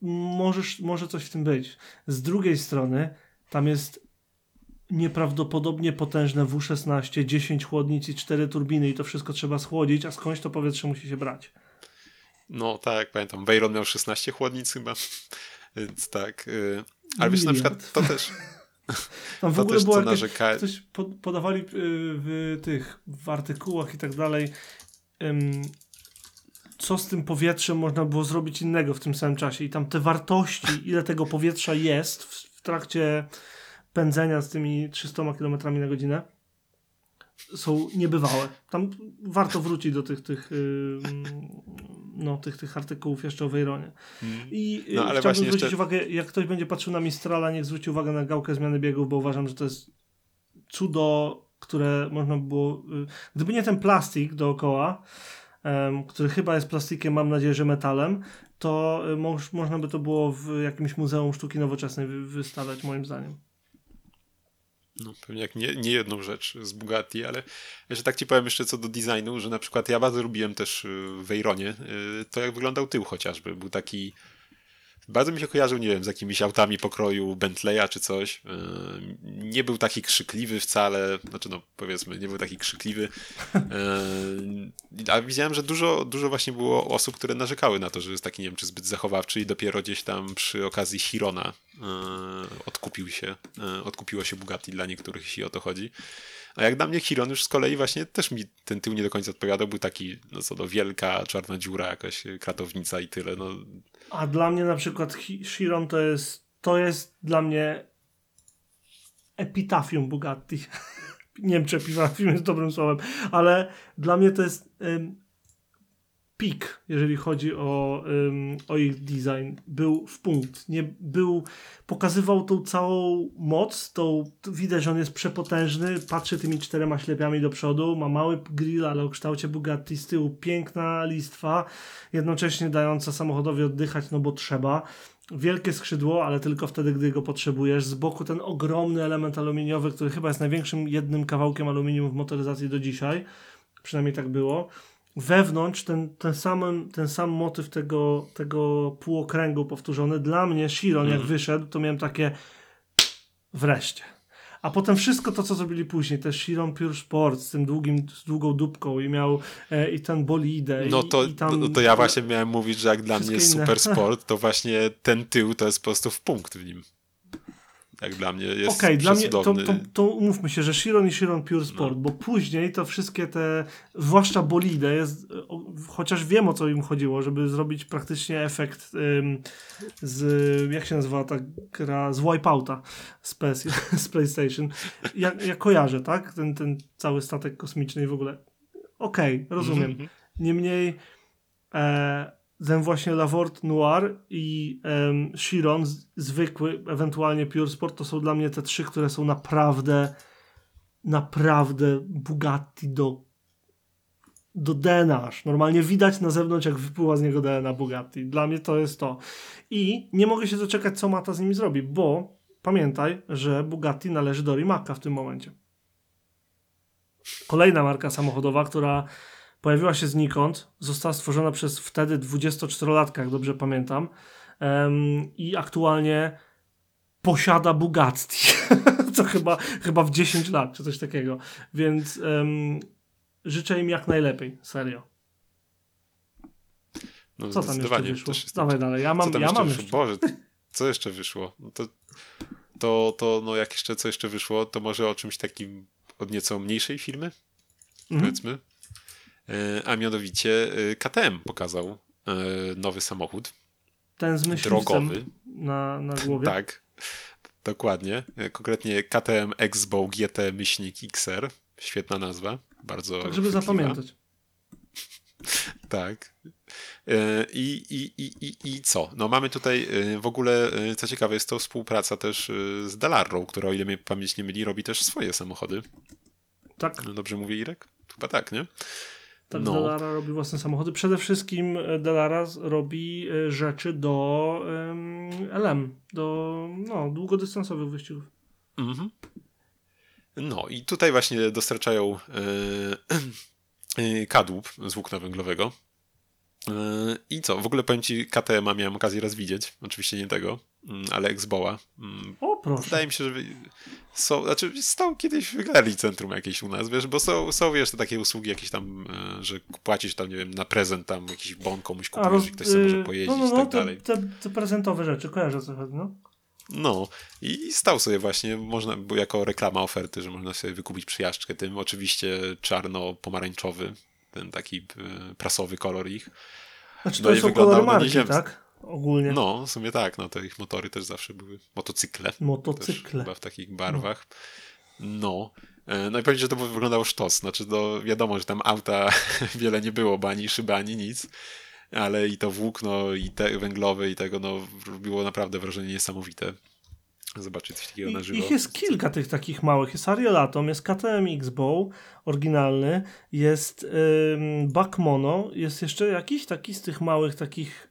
możesz, może coś w tym być. Z drugiej strony, tam jest nieprawdopodobnie potężne W16, 10 chłodnic i 4 turbiny i to wszystko trzeba schłodzić, a skądś to powietrze musi się brać. No tak, pamiętam. Weyron miał 16 chłodnic chyba, *laughs* więc tak. Y, ale wiesz, na przykład to też... *laughs* Tam w to ogóle było narzeka... coś podawali y, w tych w artykułach i tak dalej co z tym powietrzem można było zrobić innego w tym samym czasie i tam te wartości, ile tego powietrza jest w, w trakcie pędzenia z tymi 300 km na godzinę są niebywałe. Tam warto wrócić do tych, tych, yy, no, tych, tych artykułów jeszcze o Veyronie. Mm. I no, ale chciałbym zwrócić jeszcze... uwagę, jak ktoś będzie patrzył na Mistrala, niech zwróci uwagę na gałkę zmiany biegów, bo uważam, że to jest cudo, które można było... Yy, gdyby nie ten plastik dookoła, który chyba jest plastikiem, mam nadzieję, że metalem, to y, moż, można by to było w jakimś Muzeum Sztuki Nowoczesnej wy, wystawiać, moim zdaniem. No, pewnie jak nie, nie jedną rzecz z Bugatti, ale jeszcze tak ci powiem jeszcze co do designu, że na przykład ja bardzo lubiłem też y, w Veyronie y, to jak wyglądał tył chociażby. Był taki bardzo mi się kojarzył, nie wiem, z jakimiś autami pokroju Bentleya czy coś. Yy, nie był taki krzykliwy wcale, znaczy no powiedzmy, nie był taki krzykliwy. Yy, a widziałem, że dużo, dużo właśnie było osób, które narzekały na to, że jest taki, nie wiem, czy zbyt zachowawczy i dopiero gdzieś tam przy okazji Hirona yy, odkupił się, odkupiło się Bugatti dla niektórych, jeśli o to chodzi. A jak dla mnie Chiron już z kolei właśnie też mi ten tył nie do końca odpowiadał. Był taki, no co do wielka czarna dziura, jakaś kratownica i tyle. No. A dla mnie na przykład Chiron to jest, to jest dla mnie epitafium Bugatti. *laughs* nie wiem, czy epitafium jest dobrym słowem, ale dla mnie to jest pik, jeżeli chodzi o, um, o ich design. Był w punkt. Nie, był, pokazywał tą całą moc, tą, widać, że on jest przepotężny, patrzy tymi czterema ślepiami do przodu, ma mały grill, ale o kształcie Bugatti z tyłu, piękna listwa, jednocześnie dająca samochodowi oddychać, no bo trzeba. Wielkie skrzydło, ale tylko wtedy, gdy go potrzebujesz. Z boku ten ogromny element aluminiowy, który chyba jest największym jednym kawałkiem aluminium w motoryzacji do dzisiaj. Przynajmniej tak było wewnątrz ten, ten, sam, ten sam motyw tego, tego półokręgu powtórzony. Dla mnie Shiron jak mhm. wyszedł, to miałem takie wreszcie. A potem wszystko to, co zrobili później, też Shiron Pure Sport z tym długim, z długą dupką i miał e, i ten bolidę. No to, i, i tam, no to ja właśnie miałem mówić, że jak dla mnie jest super sport, *laughs* to właśnie ten tył to jest po prostu w punkt w nim jak dla mnie jest Okej, okay, dla mnie to, to, to umówmy się, że Shiron i Shiron Pure Sport, no. bo później to wszystkie te, zwłaszcza bolide, jest, chociaż wiem o co im chodziło, żeby zrobić praktycznie efekt ym, z, jak się nazywa ta gra, z Wipeouta z, PS, *laughs* z PlayStation. Ja, ja kojarzę, tak? Ten, ten cały statek kosmiczny i w ogóle. Okej, okay, rozumiem. Mhm. Niemniej e, ten właśnie Lavort Noir i um, Chiron, zwykły, ewentualnie Pure Sport, to są dla mnie te trzy, które są naprawdę, naprawdę Bugatti do, do DNA. Normalnie widać na zewnątrz, jak wypływa z niego DNA Bugatti. Dla mnie to jest to. I nie mogę się doczekać, co Mata z nimi zrobi, bo pamiętaj, że Bugatti należy do Rimaca w tym momencie. Kolejna marka samochodowa, która pojawiła się znikąd, została stworzona przez wtedy 24-latka, jak dobrze pamiętam, um, i aktualnie posiada Bugatti, *laughs* co chyba, chyba w 10 lat, czy coś takiego. Więc um, życzę im jak najlepiej, serio. No, co tam jeszcze wyszło? Dawaj dalej, ja mam, co ja mam jeszcze. Boże, co jeszcze wyszło? No to, to, to, no jak jeszcze co jeszcze wyszło, to może o czymś takim od nieco mniejszej firmy, mhm. powiedzmy. E, a mianowicie e, KTM pokazał e, nowy samochód. Ten z drogowy. Na, na głowie. Tak, dokładnie. Konkretnie KTM Expo GT myślnik XR. Świetna nazwa. Bardzo. Tak, żeby zapamiętać. *laughs* tak. I, i, i, i, I co? No mamy tutaj w ogóle, co ciekawe, jest to współpraca też z Delarro, która o ile mnie pamięć nie myli, robi też swoje samochody. Tak. Dobrze mówię, Irek? Chyba tak, nie? Tak, no. Delara robi własne samochody. Przede wszystkim e, Delara robi e, rzeczy do um, LM, do no, długodystansowych wyścigów. Mhm. No i tutaj właśnie dostarczają yy, *clears throat* kadłub z włókna węglowego. Yy, I co? W ogóle powiem ci, KTM miałem okazję raz widzieć. Oczywiście nie tego, mm, ale Xboa. Mm, o, proszę. Wydaje mi się, że są, znaczy stał kiedyś w galerii centrum jakieś u nas, wiesz, bo są, są wiesz, te takie usługi jakieś tam, e, że płacisz tam, nie wiem, na prezent tam jakiś bon komuś kupujesz roz, i ktoś sobie może y, pojeździć no, no, no, i tak dalej. Te, te prezentowe rzeczy, kojarzę co chodzi, no. No i stał sobie właśnie, można, bo jako reklama oferty, że można sobie wykupić przyjażdżkę tym, oczywiście czarno-pomarańczowy, ten taki e, prasowy kolor ich. Znaczy to no są kolory marki, tak? Ogólnie. No, w sumie tak, no to ich motory też zawsze były motocykle. Motocykle. Chyba w takich barwach. No. no. No i powiedzieć, że to wyglądało sztos. Znaczy, to wiadomo, że tam auta *laughs* wiele nie było, bo ani szyby, ani nic. Ale i to włókno, i te węglowe, i tego, no, robiło naprawdę wrażenie niesamowite. Zobaczyć coś takiego na żywo. Ich jest kilka tych takich małych. Jest Ariolatom, jest KTM X-Bow, oryginalny, jest ym, Buck Mono, jest jeszcze jakiś taki z tych małych takich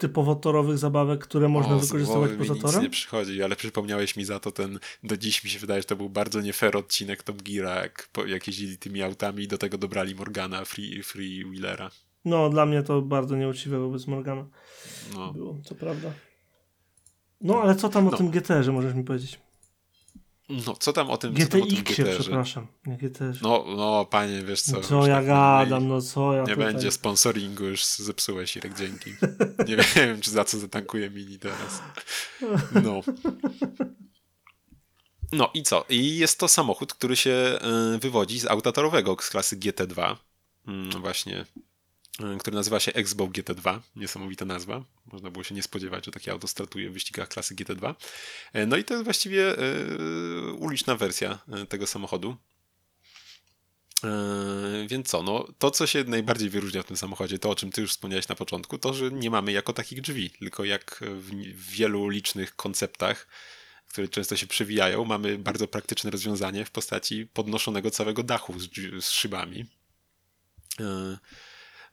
typowo torowych zabawek, które można o, wykorzystywać poza torem? nic nie przychodzi, ale przypomniałeś mi za to ten, do dziś mi się wydaje, że to był bardzo nie fair odcinek Top Geara, jak, jak jeździli tymi autami i do tego dobrali Morgana, Free, free Wheelera. No, dla mnie to bardzo nieuczciwe wobec Morgana. No. Było, co prawda. No, ale co tam o no. tym GT-że możesz mi powiedzieć? No, co tam o tym GTX-ie, przepraszam. Nie GTR. No, no, panie, wiesz co. Co ja tak gadam, no co ja Nie tutaj... będzie sponsoringu, już zepsułeś, Irek, dzięki. *laughs* Nie wiem, czy za co zatankuję mini teraz. No. No i co? I jest to samochód, który się y, wywodzi z auta torowego z klasy GT2. Mm, właśnie E, który nazywa się Expo GT2. Niesamowita nazwa. Można było się nie spodziewać, że takie auto startuje w wyścigach klasy GT2. E, no i to jest właściwie e, uliczna wersja tego samochodu. Więc co, no, to co się najbardziej wyróżnia w tym samochodzie, to o czym ty już wspomniałeś na początku, to że nie mamy jako takich drzwi, tylko jak w wielu licznych konceptach, które często się przewijają, mamy bardzo praktyczne rozwiązanie w postaci podnoszonego całego dachu z, z szybami.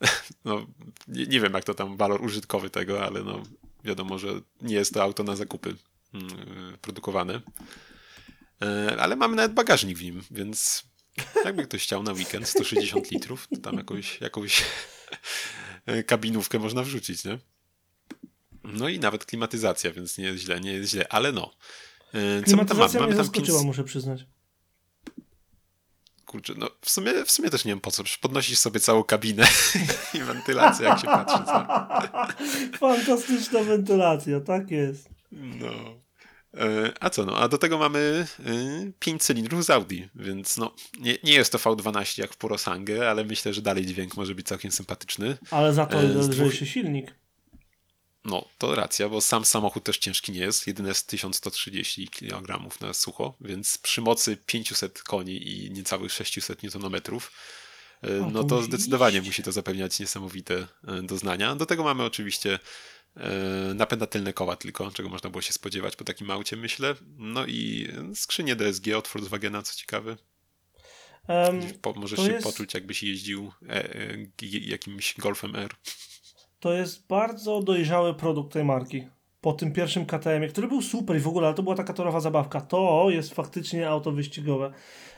*laughs* no, nie, nie, wiem jak to tam walor użytkowy tego, ale no wiadomo, że nie jest to auto na zakupy yy, produkowane. Yy, ale mamy nawet bagażnik w nim, więc jakby ktoś chciał na weekend 160 litrów, to tam jakąś, jakąś *laughs* kabinówkę można wrzucić, nie? No i nawet klimatyzacja, więc nie jest źle, nie jest źle, ale no. Yy, co my tam mamy? Mamy tam muszę przyznać kurczę, no w sumie, w sumie też nie wiem po co, podnosisz sobie całą kabinę *laughs* i wentylację, jak się patrzy. Co? *laughs* Fantastyczna wentylacja, tak jest. No. E, a co no, a do tego mamy 5 e, cylindrów z Audi, więc no, nie, nie jest to V12 jak w Purosangę, ale myślę, że dalej dźwięk może być całkiem sympatyczny. Ale za to e, lżejszy silnik. No, to racja, bo sam samochód też ciężki nie jest. Jedyne jest 1130 kg na sucho, więc przy mocy 500 koni i niecałych 600 Nm e, no to zdecydowanie musi to zapewniać niesamowite e, doznania. Do tego mamy oczywiście e, napęda tylne koła tylko, czego można było się spodziewać po takim aucie, myślę. No i skrzynię DSG od Volkswagena, co ciekawe. Um, możesz się jest... poczuć, jakbyś jeździł e, e, jakimś Golfem R to jest bardzo dojrzały produkt tej marki. po tym pierwszym KTM, który był super i w ogóle, ale to była taka torowa zabawka. To jest faktycznie auto wyścigowe.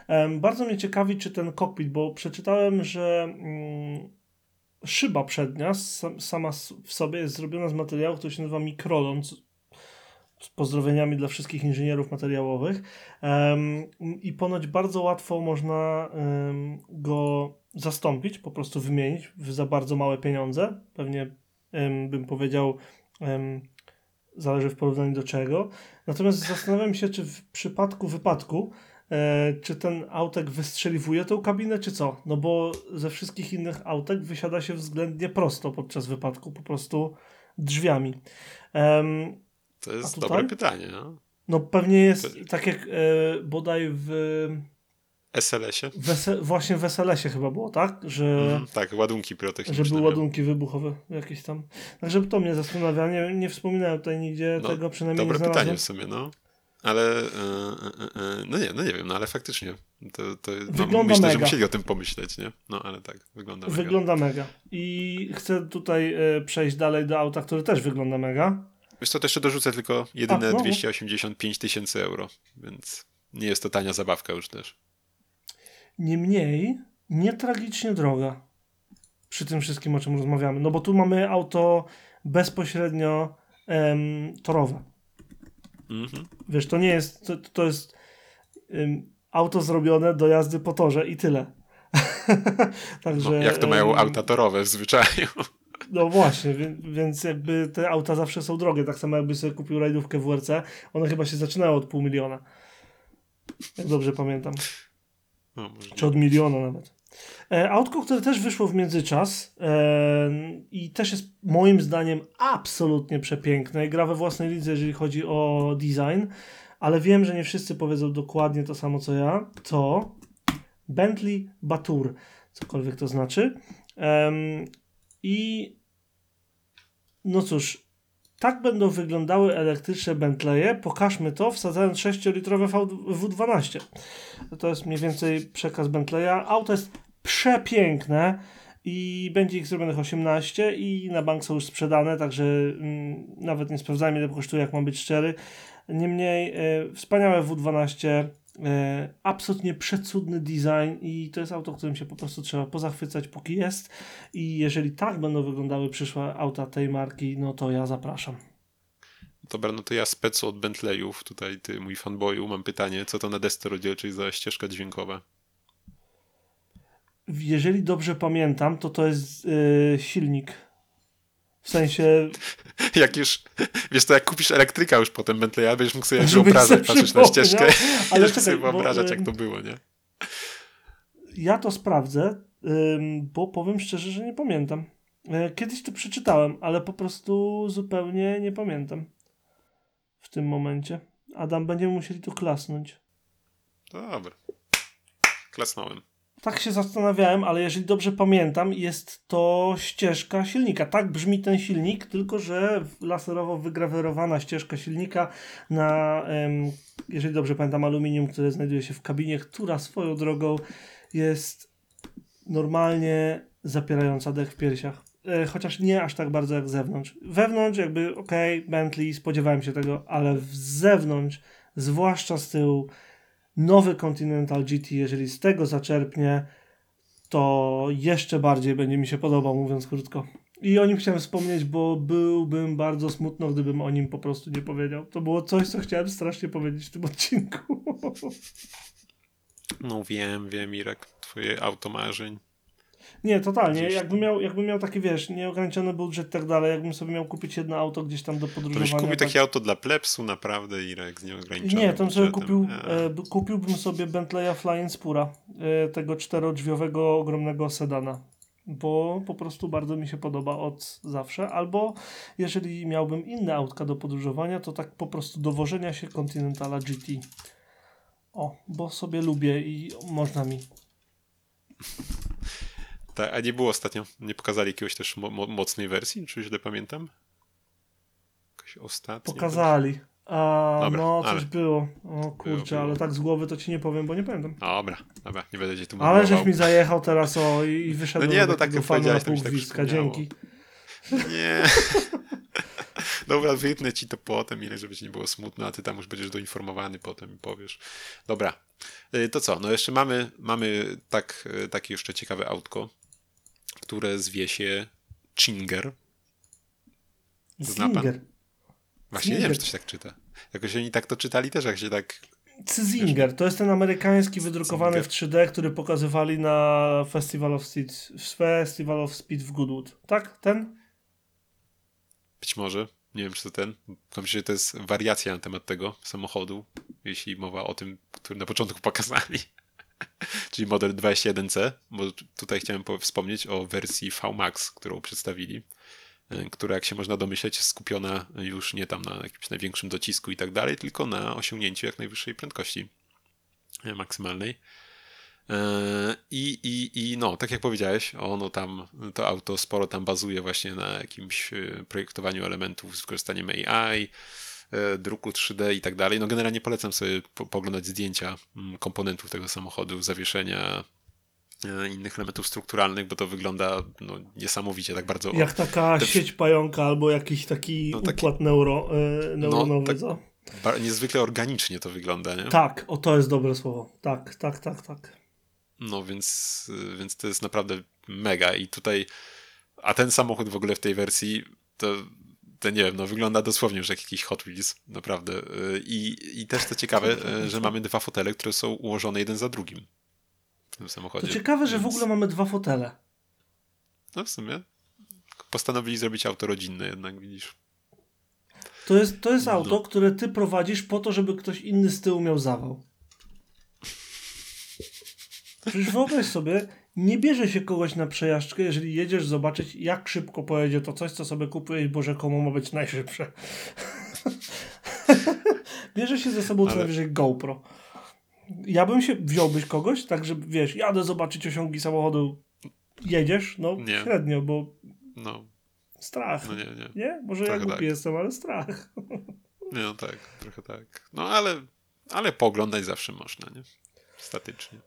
Um, bardzo mnie ciekawi, czy ten kokpit, bo przeczytałem, że um, szyba przednia sama w sobie jest zrobiona z materiału, który się nazywa mikrolon. Z pozdrowieniami dla wszystkich inżynierów materiałowych. I ponoć bardzo łatwo można go zastąpić, po prostu wymienić za bardzo małe pieniądze. Pewnie bym powiedział zależy w porównaniu do czego. Natomiast zastanawiam się, czy w przypadku wypadku, e, czy ten autek wystrzeliwuje tę kabinę, czy co? No bo ze wszystkich innych autek wysiada się względnie prosto podczas wypadku, po prostu drzwiami. Um, to jest dobre pytanie. No, no pewnie jest to... tak jak e, bodaj w SLS-ie? Wese, właśnie w SLS-ie chyba było, tak? Że, mm, tak, ładunki pirotechniczne. Że były ładunki wybuchowe jakieś tam. Także to mnie zastanawia. Nie, nie wspominałem tutaj nigdzie no, tego, przynajmniej dobre nie Dobre pytanie w sumie, no. Ale, yy, yy, no nie, no nie wiem, no ale faktycznie. To, to, no, wygląda myślę, mega. że musieli o tym pomyśleć, nie? No ale tak, wygląda mega. Wygląda mega. I chcę tutaj przejść dalej do auta, które też wygląda mega. Wiesz co, to jeszcze dorzucę tylko jedyne A, no. 285 tysięcy euro, więc nie jest to tania zabawka już też. Niemniej nie tragicznie droga przy tym wszystkim, o czym rozmawiamy. No bo tu mamy auto bezpośrednio em, torowe. Mhm. Wiesz, to nie jest, to, to jest em, auto zrobione do jazdy po torze i tyle. *laughs* Także, no, jak to mają auta torowe w zwyczaju. No właśnie, więc jakby te auta zawsze są drogie. Tak samo jakby sobie kupił rajdówkę WRC, one chyba się zaczynały od pół miliona. Jak dobrze pamiętam. No, Czy od miliona nawet. E, autko, które też wyszło w międzyczas e, i też jest moim zdaniem absolutnie przepiękne i gra we własnej lidze, jeżeli chodzi o design, ale wiem, że nie wszyscy powiedzą dokładnie to samo co ja, to Bentley Batur, cokolwiek to znaczy. I no cóż, tak będą wyglądały elektryczne Bentleye. Pokażmy to, wsadzając 6-litrowe W12. To jest mniej więcej przekaz Bentleya. Auto jest przepiękne i będzie ich zrobionych 18 i na bank są już sprzedane, także mm, nawet nie sprawdzajmy ile kosztuje, jak mam być szczery. Niemniej e, wspaniałe W12, e, absolutnie przecudny design i to jest auto, którym się po prostu trzeba pozachwycać póki jest i jeżeli tak będą wyglądały przyszłe auta tej marki, no to ja zapraszam. Dobra, no to ja specu od Bentleyów, tutaj ty mój fanboyu, mam pytanie, co to na desce rozdzielczej za ścieżka dźwiękowa? Jeżeli dobrze pamiętam, to to jest yy, silnik. W sensie... *laughs* jak już, wiesz to jak kupisz elektryka już potem Bentleya, będziesz mógł sobie wyobrażać, *laughs* patrzeć na ścieżkę ale czekaj, sobie wyobrażać bo, jak to było, nie? Ja to sprawdzę, bo powiem szczerze, że nie pamiętam. E, kiedyś to przeczytałem, ale po prostu zupełnie nie pamiętam w tym momencie. Adam, będziemy musieli to klasnąć. Dobra. Klasnąłem. Tak się zastanawiałem, ale jeżeli dobrze pamiętam, jest to ścieżka silnika. Tak brzmi ten silnik, tylko że laserowo wygrawerowana ścieżka silnika na, jeżeli dobrze pamiętam, aluminium, które znajduje się w kabinie, która swoją drogą jest normalnie zapierająca dech w piersiach. E, chociaż nie aż tak bardzo jak z zewnątrz. Wewnątrz jakby ok, Bentley, spodziewałem się tego, ale z zewnątrz, zwłaszcza z tyłu, nowy Continental GT, jeżeli z tego zaczerpnie, to jeszcze bardziej będzie mi się podobał, mówiąc krótko. I o nim chciałem wspomnieć, bo byłbym bardzo smutno, gdybym o nim po prostu nie powiedział. To było coś, co chciałem strasznie powiedzieć w tym odcinku. No wiem, wiem, Irek, twoje auto marzeń. Nie, totalnie. Jakbym miał, jakbym miał taki, wiesz, nieograniczony budżet i tak dalej, jakbym sobie miał kupić jedno auto gdzieś tam do podróżowania. To byś kupił tak... takie auto dla plepsu naprawdę, Irek, z nieograniczonym Nie, to sobie kupił, e, kupiłbym sobie Bentleya Flying Spura, e, tego czterodrzwiowego, ogromnego sedana bo po prostu bardzo mi się podoba od zawsze. Albo jeżeli miałbym inne autka do podróżowania, to tak po prostu dowożenia się Continentala GT. O, bo sobie lubię i można mi. *laughs* Tak, a nie było ostatnio, nie pokazali jakiegoś też mo mocnej wersji, czy źle pamiętam? Jakaś ostatnia. Pokazali. A, dobra, no, coś ale... było. O kurczę, było, było. ale tak z głowy to ci nie powiem, bo nie pamiętam. Dobra, dobra, nie będę cię tu mówił. Ale żeś mi zajechał teraz o i, i wyszedłem no nie, no tak jak powiedziałeś, to mi tak Dzięki. Nie. *laughs* Dobra, wytnę ci to potem, ile żeby ci nie było smutno, a ty tam już będziesz doinformowany potem i powiesz. Dobra, y, to co? No jeszcze mamy, mamy tak, y, takie jeszcze ciekawe autko, które zwie się Chinger. Zna pan? Właśnie nie wiem, czy to się tak czyta. Jakoś oni tak to czytali też, jak się tak Cyzinger, to jest ten amerykański wydrukowany w 3D, który pokazywali na Festival of Speed, Festival of Speed w Goodwood. Tak? Ten? Być może. Nie wiem, czy to ten. Myślę, że to jest wariacja na temat tego samochodu, jeśli mowa o tym, który na początku pokazali. *laughs* Czyli model 21C, bo tutaj chciałem wspomnieć o wersji VMAX, którą przedstawili. Y, która jak się można domyśleć jest skupiona już nie tam na jakimś największym docisku i tak dalej, tylko na osiągnięciu jak najwyższej prędkości y, maksymalnej. Y, I, i, I no, tak jak powiedziałeś, ono tam, to auto sporo tam bazuje właśnie na jakimś projektowaniu elementów z wykorzystaniem AI, druku 3D i tak dalej. No generalnie polecam sobie po, poglądać zdjęcia mm, komponentów tego samochodu, zawieszenia, E, innych elementów strukturalnych, bo to wygląda no, niesamowicie, tak bardzo... Jak taka Te... sieć pająka albo jakiś taki, no, taki... układ neuro, yy, neuronowy, no, tak, Niezwykle organicznie to wygląda, nie? Tak, o to jest dobre słowo. Tak, tak, tak, tak. No więc, więc to jest naprawdę mega i tutaj a ten samochód w ogóle w tej wersji to, to nie wiem, no wygląda dosłownie już jak jakiś Hot Wheels, naprawdę. E, I, i też *laughs* to ciekawe, że mamy dwa fotele, które są ułożone jeden za drugim tym samochodzie. To ciekawe, więc... że w ogóle mamy dwa fotele. No w sumie. Postanowili zrobić auto rodzinne jednak, widzisz. To jest, to jest no. auto, które ty prowadzisz po to, żeby ktoś inny z tyłu miał zawał. Przecież wyobraź sobie, nie bierze się kogoś na przejażdżkę, jeżeli jedziesz zobaczyć, jak szybko pojedzie to coś, co sobie kupujesz, bo rzekomo ma być najszybsze. *laughs* bierze się ze sobą Ale... co najwyżej GoPro ja bym się, wziąłbyś kogoś, tak, że wiesz, jadę zobaczyć osiągi samochodu, jedziesz, no nie. średnio, bo no. strach. No nie, nie. nie? Może trochę ja głupi tak. jestem, ale strach. *laughs* Nie, no tak, trochę tak. No ale, ale pooglądać zawsze można, nie? Statycznie.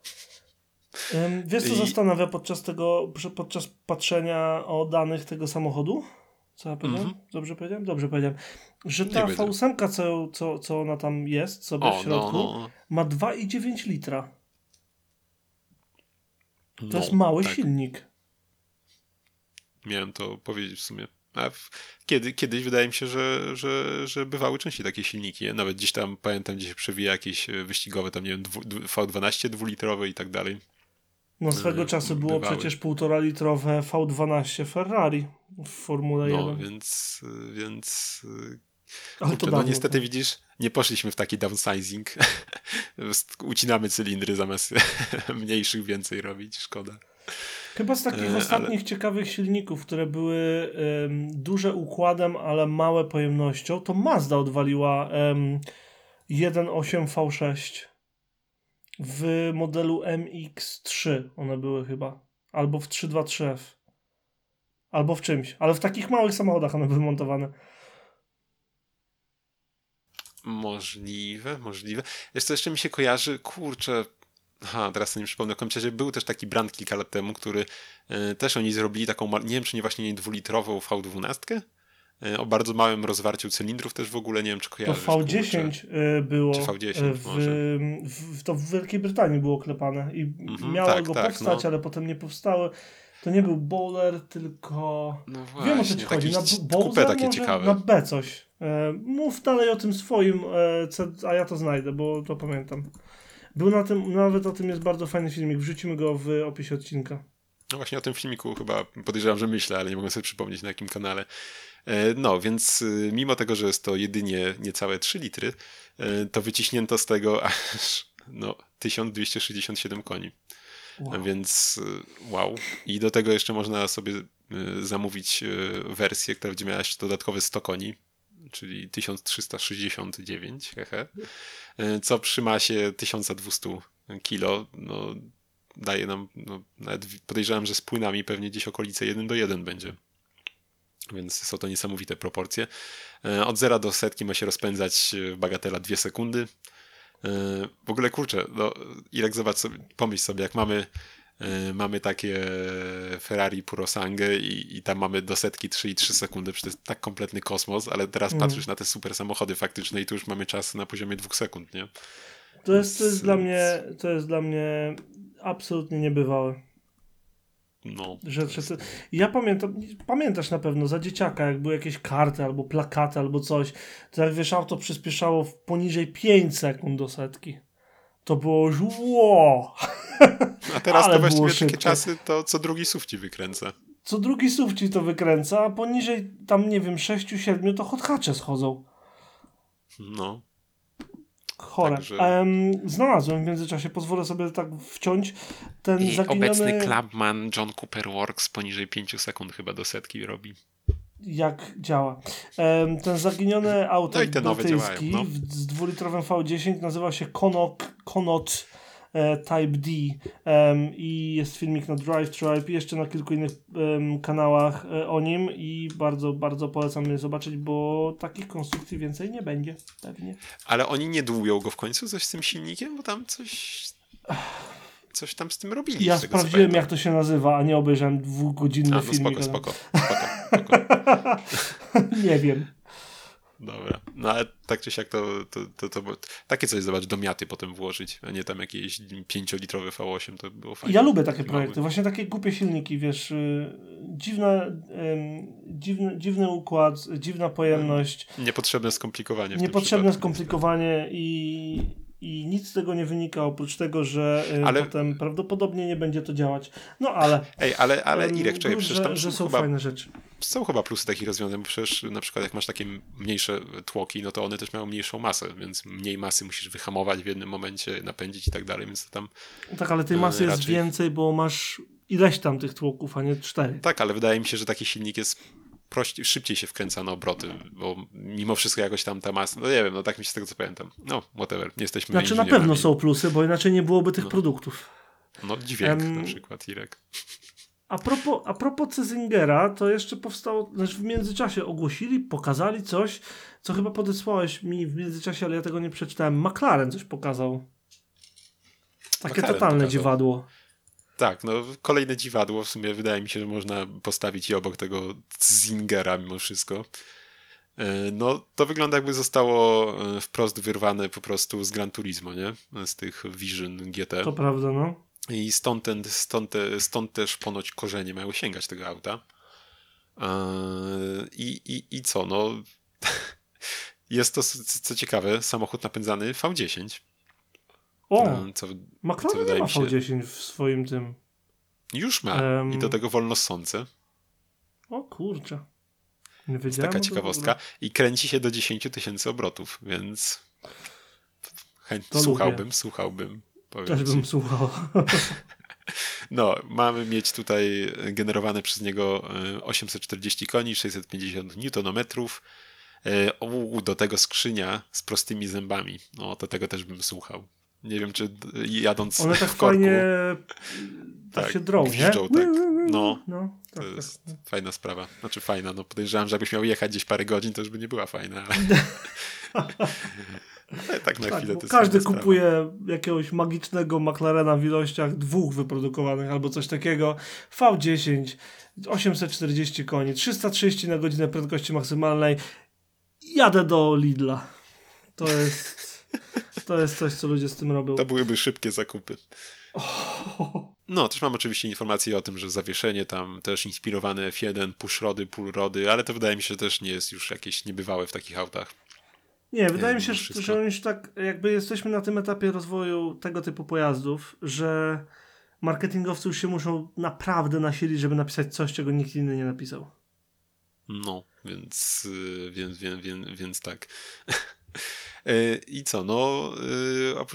Wiesz, co I... zastanawia podczas tego, podczas patrzenia o danych tego samochodu? Co ja powiedziałem? Mm -hmm. Dobrze powiedziałem? Dobrze powiedziałem. Że ta V8, co, co, co ona tam jest sobie o, w no, środku, no, no. ma 2,9 litra. To no, jest mały tak. silnik. Miałem to powiedzieć w sumie. W, kiedy, kiedyś wydaje mi się, że, że, że bywały częściej takie silniki. Nawet gdzieś tam pamiętam, gdzie się przewija jakieś wyścigowe, tam nie wiem, V12 dwulitrowe i tak dalej. No swego czasu było bywały. przecież półtora litrowe V12 Ferrari w Formule no, 1. No więc, więc to no niestety widzisz, nie poszliśmy w taki downsizing. *laughs* Ucinamy cylindry zamiast *laughs* mniejszych więcej robić, szkoda. Chyba z takich e, ostatnich ale... ciekawych silników, które były um, duże układem, ale małe pojemnością, to Mazda odwaliła um, 1.8 V6 w modelu MX3 one były chyba. Albo w 323F. Albo w czymś. Ale w takich małych samochodach one były montowane. Możliwe, możliwe. Jeszcze jeszcze mi się kojarzy, kurczę, Aha, teraz nie przypomnę. W każdym razie był też taki brand kilka lat temu, który y, też oni zrobili taką, nie wiem czy nie właśnie nie dwulitrową V12, y, o bardzo małym rozwarciu cylindrów też w ogóle, nie wiem czy kojarzysz. To V10 kurczę. było. Czy V10 w, w, to w Wielkiej Brytanii było klepane i mhm, miało tak, go tak, powstać, no. ale potem nie powstały. To nie był bowler, tylko. No właśnie, Wiem o co ci chodzi. Na bowler takie może? ciekawe. Na B coś. E, mów dalej o tym swoim, e, a ja to znajdę, bo to pamiętam. Był na tym, nawet o tym jest bardzo fajny filmik. Wrzucimy go w opisie odcinka. No właśnie o tym filmiku chyba podejrzewam, że myślę, ale nie mogę sobie przypomnieć na jakim kanale. E, no, więc mimo tego, że jest to jedynie niecałe 3 litry, to wyciśnięto z tego aż no, 1267 koni. Wow. Więc wow. I do tego jeszcze można sobie zamówić wersję, która będzie miała dodatkowe 100 koni, czyli 1369, hehe, co przy masie 1200 kilo, no, daje nam, no, nawet podejrzewam, że z płynami pewnie gdzieś okolice 1 do 1 będzie. Więc są to niesamowite proporcje. E, od zera do setki ma się rozpędzać w bagatela 2 sekundy. E, w ogóle kurczę, no, Irek, zobacz sobie, pomyśl sobie, jak mamy mamy takie Ferrari Purosangę i, i tam mamy do setki 3,3 sekundy, przecież to jest tak kompletny kosmos, ale teraz mm. patrzysz na te super samochody faktyczne i tu już mamy czas na poziomie dwóch sekund, nie? To jest, to jest, dla, mnie, to jest dla mnie absolutnie niebywałe. No. Że, że to, ja pamiętam, pamiętasz na pewno za dzieciaka, jak były jakieś karty albo plakaty albo coś, to jak wiesz, auto przyspieszało w poniżej 5 sekund do setki. To było już wow. A teraz to właściwie takie czasy, to co drugi SUV ci wykręca. Co drugi SUV ci to wykręca, a poniżej tam, nie wiem, 6-7 to hothacze schodzą. No. Chore. Także... Um, znalazłem w międzyczasie, pozwolę sobie tak wciąć ten I obecny clubman John Cooper Works poniżej 5 sekund chyba do setki robi. Jak działa. Um, ten zaginiony auto no i te nowe działają, no. z dwulitrowym V10 nazywa się Konok, Konot Type D i jest filmik na Drive Tribe i jeszcze na kilku innych kanałach e, o nim i bardzo, bardzo polecam je zobaczyć, bo takich konstrukcji więcej nie będzie pewnie. Ale oni nie dłują go w końcu coś z tym silnikiem, bo tam coś coś tam z tym robili. Ja sprawdziłem jak to się nazywa, a nie obejrzałem dwugodzinny a, no, filmik. Spoko, spoko, *laughs* spoko, spoko. nie wiem. Dobra. No ale tak czy siak to, to, to, to, takie coś zobacz do miaty potem włożyć, a nie tam jakieś 5-litrowy V8, to było fajnie. Ja lubię takie projekty, właśnie takie głupie silniki, wiesz, dziwna, yy, dziwny, dziwny układ, dziwna pojemność. Niepotrzebne skomplikowanie. Niepotrzebne skomplikowanie i, i nic z tego nie wynika, oprócz tego, że yy, ale... potem prawdopodobnie nie będzie to działać. No ale... Ej, ale, ale Irek, czekaj, przecież tam że, że są chyba... fajne rzeczy są chyba plusy takich rozwiązań, bo przecież na przykład jak masz takie mniejsze tłoki, no to one też mają mniejszą masę, więc mniej masy musisz wyhamować w jednym momencie, napędzić i tak dalej, więc to tam... Tak, ale tej masy raczej... jest więcej, bo masz ileś tam tych tłoków, a nie cztery. Tak, ale wydaje mi się, że taki silnik jest prościej, szybciej się wkręca na obroty, bo mimo wszystko jakoś tam ta masa, no nie wiem, no tak mi się z tego co pamiętam. No, whatever, nie jesteśmy Znaczy na pewno są plusy, bo inaczej nie byłoby tych no. produktów. No dźwięk um, na przykład, Irek. A propos, a propos Cezingera, to jeszcze powstało, znaczy w międzyczasie ogłosili, pokazali coś, co chyba podesłałeś mi w międzyczasie, ale ja tego nie przeczytałem. McLaren coś pokazał. Takie McLaren totalne pokazał. dziwadło. Tak, no kolejne dziwadło. W sumie wydaje mi się, że można postawić i obok tego Zingera mimo wszystko. E, no, to wygląda jakby zostało e, wprost wyrwane po prostu z Gran Turismo, nie? Z tych Vision GT. To prawda, no. I stąd, ten, stąd, stąd też ponoć korzenie mają sięgać tego auta. Eee, I, i, i co? No, *laughs* jest to, co ciekawe, samochód napędzany V10. O, co, McLaren co wydaje ma V10 w swoim tym. Już ma. Um... I do tego wolno sące. O kurczę. Nie. Jest taka ciekawostka. I kręci się do 10 tysięcy obrotów, więc chęt... słuchałbym, lubię. słuchałbym. Też bym słuchał. *laughs* *laughs* No, mamy mieć tutaj generowane przez niego 840 e, koni, 650 newtonometrów. E, do tego skrzynia z prostymi zębami. No, to tego też bym słuchał. Nie wiem, czy jadąc One tak w korku... fajnie tak, się drą, gwiżdżą, nie? tak. No, no tak, to tak, jest tak. fajna sprawa. Znaczy fajna, no podejrzewam, że jakbyś miał jechać gdzieś parę godzin, to już by nie była fajna, ale... *laughs* Ale tak na tak, chwilę to Każdy kupuje sprawa. jakiegoś magicznego McLarena w ilościach dwóch wyprodukowanych albo coś takiego. V10, 840 koni, 330 na godzinę prędkości maksymalnej. Jadę do Lidla. To jest, to jest coś, co ludzie z tym robią. To byłyby szybkie zakupy. Oh. No, też mam oczywiście informacje o tym, że zawieszenie tam też inspirowane F1, pushrody, pullrody, ale to wydaje mi się, że też nie jest już jakieś niebywałe w takich autach. Nie, wydaje mi się, że, że już tak jakby jesteśmy na tym etapie rozwoju tego typu pojazdów, że marketingowcy już się muszą naprawdę nasilić, żeby napisać coś, czego nikt inny nie napisał. No, więc, y, więc, więc, więc, więc tak. *laughs* E, I co, no,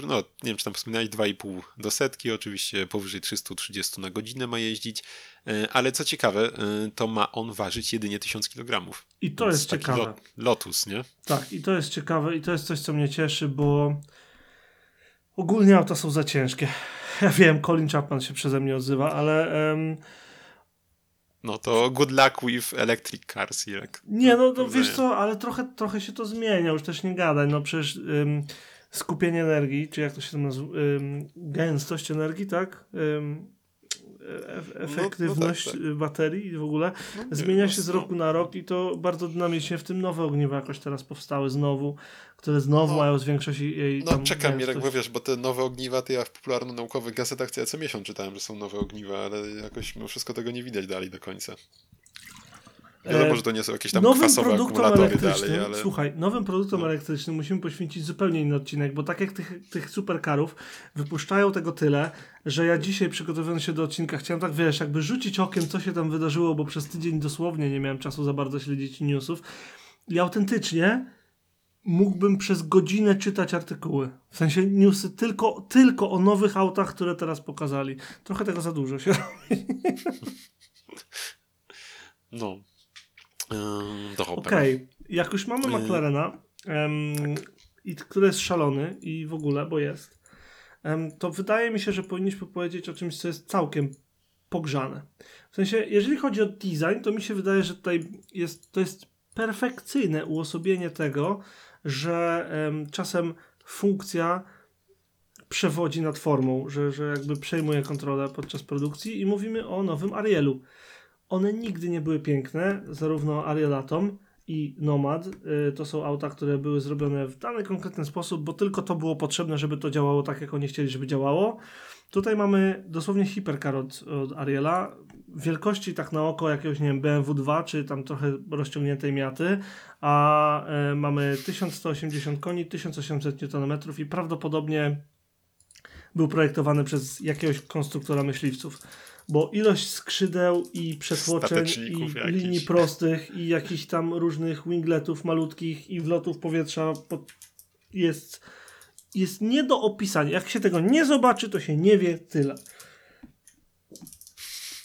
e, no, nie wiem, czy tam wspominałeś, 2,5 do setki, oczywiście powyżej 330 na godzinę ma jeździć, e, ale co ciekawe, to ma on ważyć jedynie 1000 kg. I to jest ciekawe. Lot, lotus, nie? Tak, i to jest ciekawe i to jest coś, co mnie cieszy, bo ogólnie auta są za ciężkie. *laughs* Ja wiem, Colin Chapman się przeze mnie odzywa, ale... Um, no to good luck with electric cars, Irek. Nie, no, no wiesz co, ale trochę, trochę się to zmienia, już też nie gadaj, no przecież ym, skupienie energii, czy jak to się tam nazywa, ym, gęstość energii, tak? Ym, efektywność no, no tak, tak. baterii w ogóle no, zmienia się z roku na rok i to bardzo dynamicznie, w tym nowe ogniwa jakoś teraz powstały znowu, które znowu no, mają zwiększość jej No tam, czekam, Mirek, bo wiesz, bo te nowe ogniwa, to ja w popularno-naukowych gazetach co miesiąc czytałem, że są nowe ogniwa, ale jakoś mimo wszystko tego nie widać dalej do końca. Wiadomo, że to nie są jakieś tam nowym kwasowe akumulatory dalej, ale... Słuchaj, nowym produktom no. elektrycznym musimy poświęcić zupełnie inny odcinek, bo tak jak tych, tych superkarów wypuszczają tego tyle, że ja dzisiaj przygotowując się do odcinka chciałem tak, wiesz, jakby rzucić okiem, co się tam wydarzyło, bo przez tydzień dosłownie nie miałem czasu za bardzo śledzić newsów i autentycznie mógłbym przez godzinę czytać artykuły. W sensie newsy tylko, tylko o nowych autach, które teraz pokazali. Trochę tego za dużo się *laughs* robi. No. Okej, okay. jak już mamy yy. McLarena, i, który jest szalony i w ogóle, bo jest, to wydaje mi się, że powinniśmy powiedzieć o czymś, co jest całkiem pogrzane. W sensie, jeżeli chodzi o design, to mi się wydaje, że tutaj jest, to jest perfekcyjne uosobienie tego, że czasem funkcja przewodzi nad formą, że, że jakby przejmuje kontrolę podczas produkcji i mówimy o nowym Arielu. One nigdy nie były piękne, zarówno Ariel Atom i Nomad. Y, to są auta, które były zrobione w dany konkretny sposób, bo tylko to było potrzebne, żeby to działało tak, jak oni chcieli, żeby działało. Tutaj mamy dosłownie hipercar od, od Ariela, wielkości tak na oko jakiegoś, nie wiem, BMW 2, czy tam trochę rozciągniętej miaty, a y, mamy 1180 koni, 1800 Nm i prawdopodobnie był projektowany przez jakiegoś konstruktora myśliwców bo ilość skrzydeł i przetłoczeń i jakiś. linii prostych i jakichś tam różnych wingletów malutkich i wlotów powietrza jest, jest nie do opisania. Jak się tego nie zobaczy, to się nie wie tyle.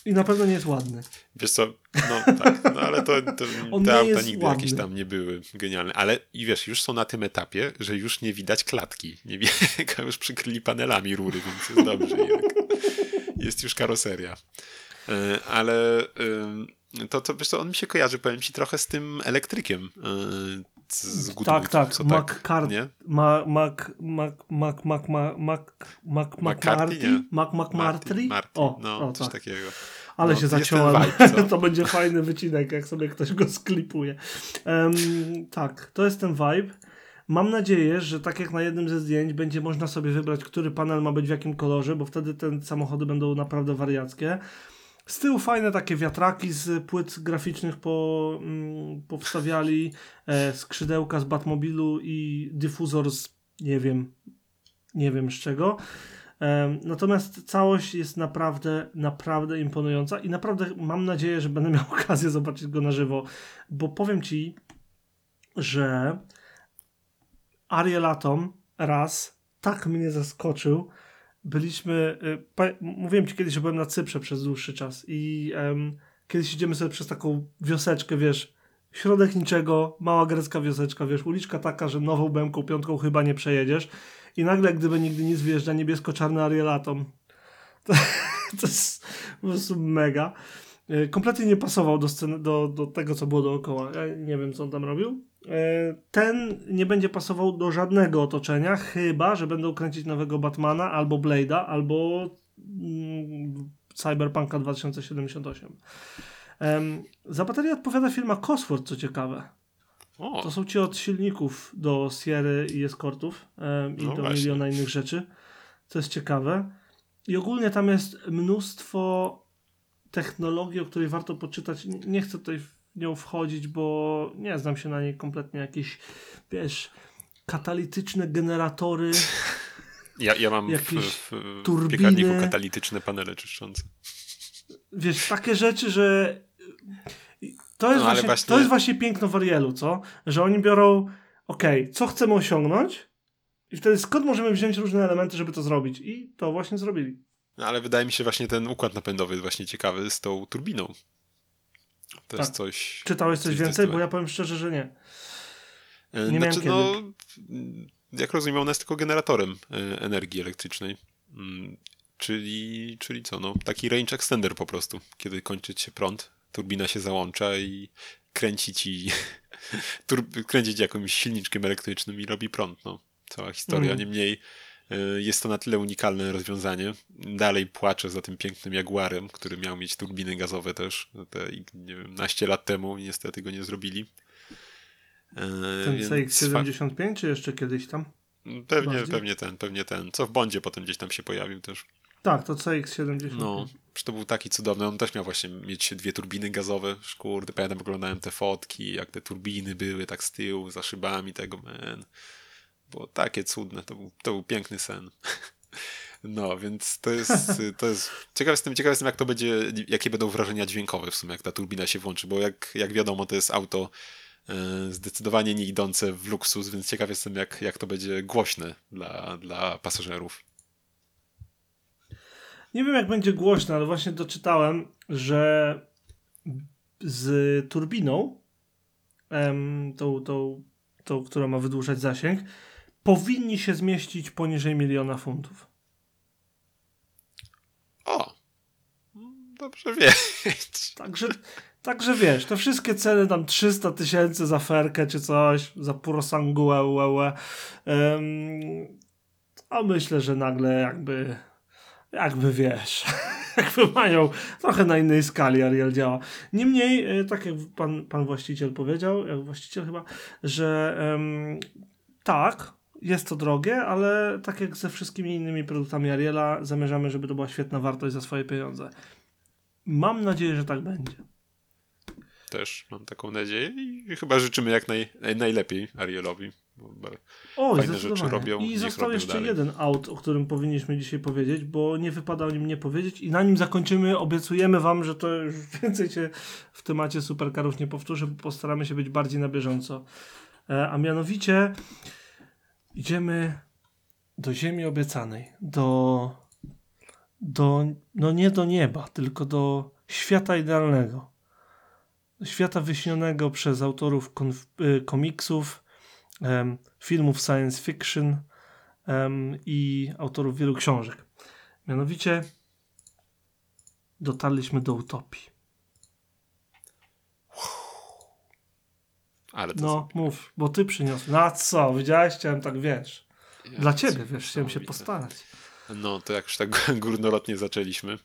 I na pewno nie jest ładny. Wiesz co, no tak, no ale to, to *laughs* te auta nigdy ładny. jakieś tam nie były genialne. Ale i wiesz, już są na tym etapie, że już nie widać klatki. Nie widać, *laughs* już przykryli panelami rury, więc jest dobrze. jest już karoseria. E, ale to, to wiesz co, on mi się kojarzy, powiem ci, trochę z tym elektrykiem e, z Good Tak, tak. McCartney. Tak, Mac, Mac, Mac, Mac, Mac, Mac, Mac, McCartney? Mac, McMartry? O, no, coś tak. takiego. Ale no, się zaciąłem. *laughs* to będzie fajny wycinek, jak sobie ktoś go sklipuje. tak, to jest ten vibe. Mam nadzieję, że tak jak na jednym ze zdjęć będzie można sobie wybrać, który panel ma być w jakim kolorze, bo wtedy te samochody będą naprawdę wariackie. Z tyłu fajne takie wiatraki z płyt graficznych po, mm, powstawiali, e, skrzydełka z Batmobilu i dyfuzor z nie wiem, nie wiem z czego. E, natomiast całość jest naprawdę, naprawdę imponująca i naprawdę mam nadzieję, że będę miał *laughs* okazję zobaczyć go na żywo, bo powiem Ci, że Ariel Atom raz tak mnie zaskoczył. Byliśmy, y, mówiłem ci kiedyś, że byłem na Cyprze przez dłuższy czas i um, kiedyś idziemy sobie przez taką wioseczkę, wiesz, środek niczego, mała grecka wioseczka, wiesz, uliczka taka, że nową bęką, piątką chyba nie przejedziesz i nagle, gdyby nigdy nic, wjeżdża niebiesko-czarny Ariel Atom. *laughs* To, to jest po prostu mega. Y, kompletnie nie pasował do, sceny, do, do tego, co było dookoła. Ja nie wiem, co on tam robił. E, ten nie będzie pasował do żadnego otoczenia, chyba, że będą kręcić nowego Batmana, albo Blade'a, albo mm, Cyberpunka 2078. Za baterię odpowiada firma Cosworth, co ciekawe. O. To są ci od silników do Sierry i Escortów i no do właśnie. miliona innych rzeczy, co jest ciekawe. I ogólnie tam jest mnóstwo technologii, o której warto poczytać. Nie chcę tutaj nią wchodzić, bo nie znam się na niej kompletnie. Jakieś, wiesz, katalityczne generatory. Ja, ja mam jakieś w, w, w piekarniku katalityczne panele czyszczące. Wiesz, takie rzeczy, że to jest, no, właśnie, właśnie, to jest właśnie piękno w Arielu, co? Że oni biorą, okej, okay, co chcemy osiągnąć i wtedy skąd możemy wziąć różne elementy, żeby to zrobić? I to właśnie zrobili. No, ale wydaje mi się właśnie ten układ napędowy jest właśnie ciekawy z tą turbiną. To tak. jest coś. Czytałeś coś, coś więcej? Bo ja powiem szczerze, że nie. E, nie znaczy, no, jak rozumiem, ona jest tylko generatorem e, energii elektrycznej. Mm, czyli, czyli co? No, taki range extender po prostu. Kiedy kończy się prąd, turbina się załącza i kręci ci, *laughs* kręci ci jakimś silniczkiem elektrycznym i robi prąd. No. Cała historia. Mm. Niemniej jest to na tyle unikalne rozwiązanie. Dalej płaczę za tym pięknym Jaguarem, który miał mieć turbiny gazowe też te, nie wiem, naście lat temu i niestety go nie zrobili. Ten CX-75 czy jeszcze kiedyś tam? Pewnie, pewnie ten, pewnie ten. Co w Bondzie potem gdzieś tam się pojawił też. Tak, to CX-75. No, to był taki cudowny. On też miał właśnie mieć dwie turbiny gazowe. Kurde, pamiętam, oglądałem te fotki, jak te turbiny były tak z tyłu, za szybami tego, man. Było takie cudne, to był, to był piękny sen. *laughs* No, więc to jest, *laughs* to jest ciekaw jestem, ciekaw jestem, jak to będzie, jakie będą wrażenia dźwiękowe w sumie, jak ta turbina się włączy, bo jak, jak wiadomo, to jest auto e, zdecydowanie nie idące w luksus, więc ciekaw jestem, jak, jak to będzie głośne dla, dla pasażerów. Nie wiem, jak będzie głośno, ale właśnie doczytałem, że z turbiną, tą, tą, tą, która ma wydłużać zasięg, powinni się zmieścić poniżej miliona funtów. O! Dobrze wiedzieć. Także, także wiesz, te wszystkie ceny tam 300 tysięcy za ferkę czy coś, za purosanguę, um, a myślę, że nagle jakby jakby wiesz, *laughs* jakby mają trochę na innej skali Ariel działa. Niemniej, e, tak jak pan, pan właściciel powiedział, jak właściciel chyba, że um, tak, jest to drogie, ale tak jak ze wszystkimi innymi produktami Ariela, zamierzamy, żeby to była świetna wartość za swoje pieniądze. Mam nadzieję, że tak będzie. Też mam taką nadzieję i chyba życzymy jak naj, najlepiej Arielowi. O, fajne rzeczy robią. I został jeszcze dalej. jeden aut, o którym powinniśmy dzisiaj powiedzieć, bo nie wypada o nim nie powiedzieć i na nim zakończymy. Obiecujemy wam, że to już *laughs* więcej się w temacie superkarów nie powtórzy, bo postaramy się być bardziej na bieżąco. E, a mianowicie idziemy do ziemi obiecanej, do, do no nie do nieba, tylko do świata idealnego. Świata wyśnionego przez autorów y, komiksów, um, filmów science fiction um, i autorów wielu książek. Mianowicie dotarliśmy do utopii. Ale no, mów, bo ty przyniosłeś. No a co, widziałeś? Chciałem tak, wiesz. Ja Dla ciebie, wiesz, chciałem się postarać. No, to jak już tak *laughs* górnolotnie zaczęliśmy.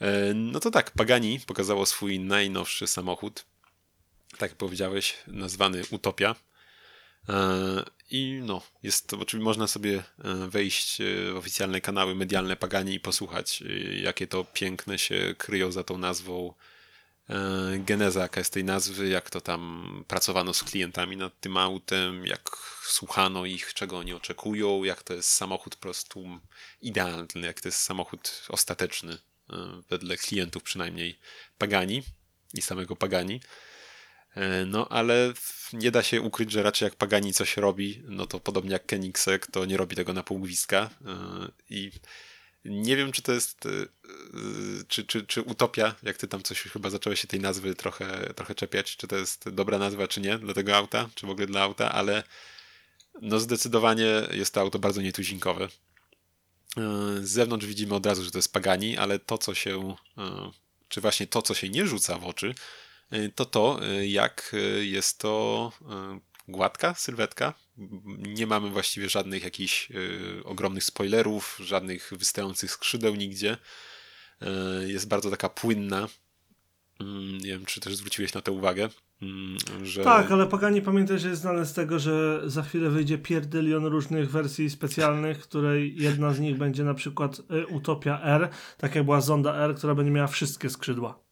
E, no to tak, Pagani pokazało swój najnowszy samochód. Tak jak powiedziałeś, nazwany Utopia. E, I no, jest to, oczywiście można sobie e, wejść w oficjalne kanały medialne Pagani i posłuchać, jakie to piękne się kryją za tą nazwą geneza jaka jest tej nazwy, jak to tam pracowano z klientami nad tym autem, jak słuchano ich, czego oni oczekują, jak to jest samochód po prostu idealny, jak to jest samochód ostateczny, e, wedle klientów przynajmniej Pagani i samego Pagani. E, no, ale nie da się ukryć, że raczej jak Pagani coś robi, no to podobnie jak Koenigsegg, to nie robi tego na pół gwizdka i nie wiem, czy to jest, y, y, czy, czy, czy utopia, jak ty tam coś chyba zacząłeś się tej nazwy trochę, trochę czepiać, czy to jest dobra nazwa, czy nie dla tego auta, czy w ogóle dla auta, ale no zdecydowanie jest to auto bardzo nietuzinkowe. Y, z zewnątrz widzimy od razu, że to jest Pagani, ale to, co się, czy właśnie to, co się nie rzuca w oczy, to to, jak jest to gładka sylwetka, nie mamy właściwie żadnych jakichś y, ogromnych spoilerów, żadnych wystających skrzydeł nigdzie. Y, jest bardzo taka płynna. Y, nie wiem, czy też zwróciłeś na to uwagę. Mm, że... Tak, ale Pagani pamiętaj, że jest znane z tego, że za chwilę wyjdzie pierdylion różnych wersji specjalnych, której jedna z nich będzie na przykład y, Utopia R, tak jak była Zonda R, która będzie miała wszystkie skrzydła.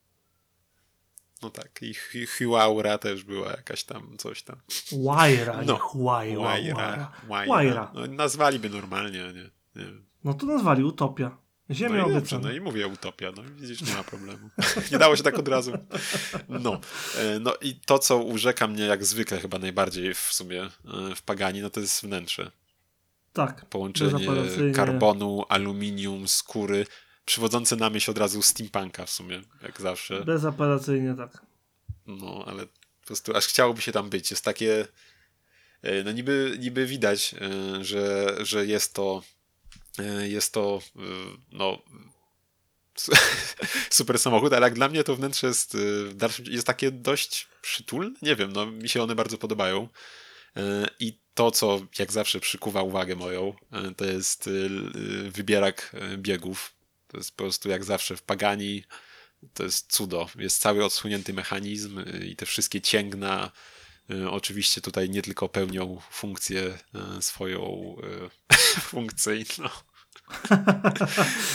No tak, i Huaura też była jakaś tam, coś tam. Waira, no. Huayra. Waira. No, nazwaliby normalnie, nie, nie No to nazwali Utopia. Ziemia no i dobrze, no i mówię Utopia, no widzisz, nie ma problemu. *laughs* nie dało się tak od razu. No. E, no i to, co urzeka mnie jak zwykle chyba najbardziej w sumie e, w Pagani, no to jest wnętrze. Tak. Połączenie karbonu, aluminium, skóry przywodzące na myśl od razu steampunka w sumie, jak zawsze. Bezapelacyjnie tak. No, ale po prostu aż chciałoby się tam być. Jest takie, e, no niby, niby widać, e, że, że jest to e, jest to no *laughs* super samochód, ale jak dla mnie to wnętrze jest, jest takie dość przytulne. Nie wiem, no mi się one bardzo podobają. I to, co jak zawsze przykuwa uwagę moją, to jest wybierak biegów. To jest po prostu jak zawsze w Pagani. To jest cudo. Jest cały odsunięty mechanizm i te wszystkie cięgna, Y, oczywiście tutaj nie tylko pełnią funkcję y, swoją y, *laughs* funkcyjną,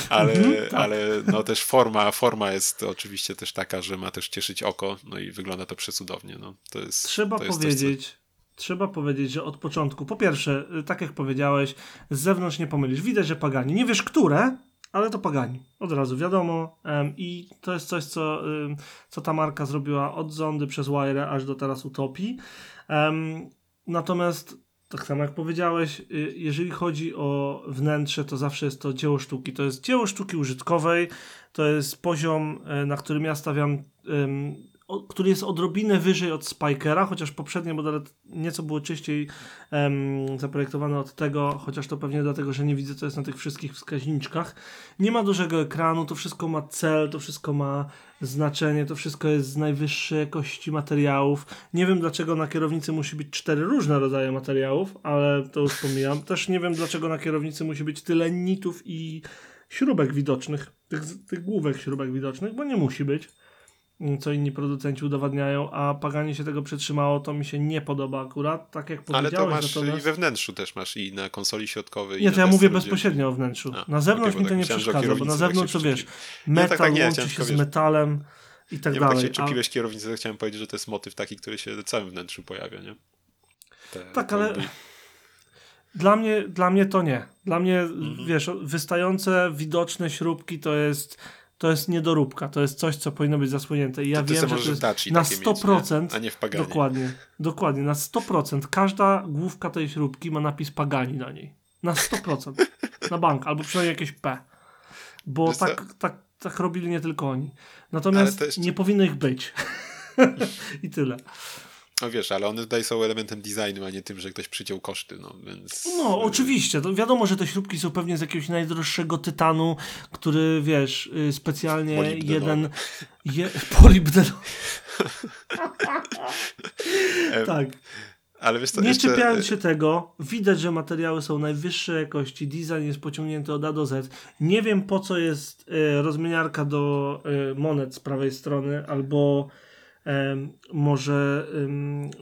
ale, mhm, tak. ale no też forma, forma jest oczywiście też taka, że ma też cieszyć oko, no i wygląda to przecudownie. No, to jest, Trzeba to jest powiedzieć, coś, co... trzeba powiedzieć, że od początku, po pierwsze, tak jak powiedziałeś, z zewnątrz nie pomylisz. Widać, że Pagani, nie wiesz które, ale to Pagani. Od razu wiadomo. I to jest coś, co, co ta marka zrobiła od Zondy przez Wire aż do teraz Utopii. Natomiast tak samo jak powiedziałeś, y, jeżeli chodzi o wnętrze, to zawsze jest to dzieło sztuki. To jest dzieło sztuki użytkowej, to jest poziom, e, na którym ja stawiam który jest odrobinę wyżej od Spikera, chociaż poprzednie modele nieco było czyściej um, zaprojektowane od tego, chociaż to pewnie dlatego, że nie widzę, co jest na tych wszystkich wskaźniczkach. Nie ma dużego ekranu, to wszystko ma cel, to wszystko ma znaczenie, to wszystko jest z najwyższej jakości materiałów. Nie wiem, dlaczego na kierownicy musi być cztery różne rodzaje materiałów, ale to już pomijam. Też nie wiem, dlaczego na kierownicy musi być tyle nitów i śrubek widocznych, tych, tych główek śrubek widocznych, bo nie musi być co inni producenci udowadniają, a Pagani się tego przytrzymało, to mi się nie podoba akurat, tak jak powiedziałeś. Ale to masz natomiast... i we wnętrzu też masz, i na konsoli środkowej. Nie, to ja mówię bezpośrednio o wnętrzu. A, na zewnątrz okay, mi to tak nie przeszkadza, bo na zewnątrz to wiesz, metal nie, tak, tak, nie, łączy się z metalem i tak nie, dalej. Jak się czepiłeś a... kierownicę, to chciałem powiedzieć, że to jest motyw taki, który się w całym wnętrzu pojawia, nie? Te, tak, ale... *laughs* Dla mnie, dla mnie to nie. Dla mnie, mhm. wiesz, wystające, widoczne śrubki to jest to jest niedoróbka, to jest coś, co powinno być zasłonięte. I ja to wiem, że to jest na 100%, mieć, a nie w Pagani. Dokładnie, dokładnie, na 100%. Każda główka tej śrubki ma napis Pagani na niej. Na 100%. na bank, albo przynajmniej jakieś P. Bo tak, tak, tak robili nie tylko oni. Natomiast jeszcze... nie powinno ich być. *laughs* I tyle. No wiesz, ale one tutaj są elementem designu, a nie tym, że ktoś przyciął koszty, no więc... No, oczywiście, to wiadomo, że te śrubki są pewnie z jakiegoś najdroższego tytanu, który, wiesz, y, specjalnie jeden... Je, *laughs* *laughs* tak. Ale wiesz co, nie jeszcze... czepiając się tego, widać, że materiały są najwyższej jakości, design jest pociągnięty od A do Z. Nie wiem po co jest y, rozmieniarka do y, monet z prawej strony, albo może,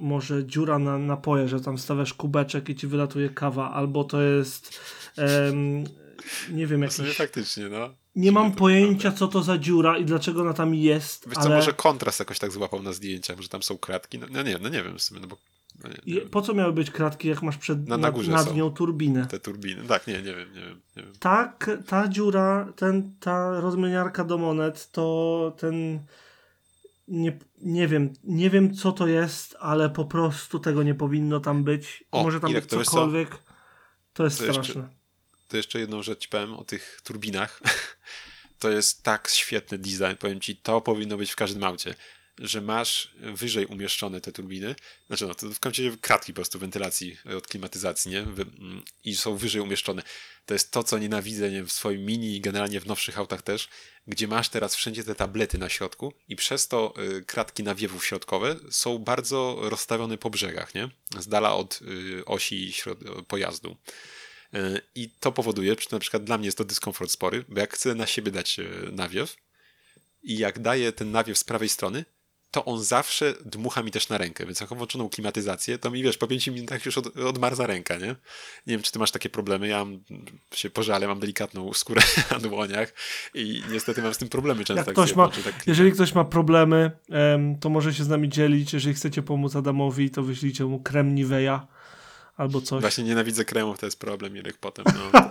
może dziura na napoje, że tam stawiasz kubeczek i ci wylatuje kawa, albo to jest nie wiem, jakiś... faktycznie, no. Nie mam pojęcia, co to za dziura i dlaczego ona tam jest, Wiesz ale... co, może kontrast jakoś tak złapał na zdjęciach, że tam są kratki, no, no nie, no nie wiem w sumie, no bo... No nie, nie po co miały być kratki, jak masz przed, na, na nad, nad nią turbinę? Te turbiny, tak, nie, nie wiem, nie wiem. Nie wiem. Tak, ta dziura, ten, ta rozmieniarka do monet, to ten nie, nie wiem, nie wiem co to jest, ale po prostu tego nie powinno tam być. O, Może tam być cokolwiek. Co? To jest to straszne. Jeszcze, to jeszcze jedną rzecz powiem o tych turbinach. *laughs* to jest tak świetny design, powiem ci, to powinno być w każdym aucie że masz wyżej umieszczone te turbiny, znaczy no, to w końcu kratki po prostu wentylacji od klimatyzacji, nie? I są wyżej umieszczone. To jest to, co nienawidzę nie? w swoim mini i generalnie w nowszych autach też, gdzie masz teraz wszędzie te tablety na środku i przez to y, kratki nawiewów środkowe są bardzo rozstawione po brzegach, nie? Z dala od y, osi pojazdu. I to powoduje, że na przykład dla mnie jest to dyskomfort spory, bo jak chcę na siebie dać nawiew i jak daję ten nawiew z prawej strony, to on zawsze dmucha mi też na rękę, więc jak mam włączoną klimatyzację, to mi wiesz, po 5 minutach już od, odmarza ręka, nie? Nie wiem, czy ty masz takie problemy, ja mam, się pożalę, mam delikatną skórę *laughs* na dłoniach i niestety mam z tym problemy często. Jak ktoś ma, tak jeżeli ktoś ma problemy, to może się z nami dzielić, jeżeli chcecie pomóc Adamowi, to wyślijcie mu krem Nivea albo coś. Właśnie nienawidzę kremów, to jest problem, Irek, potem. No,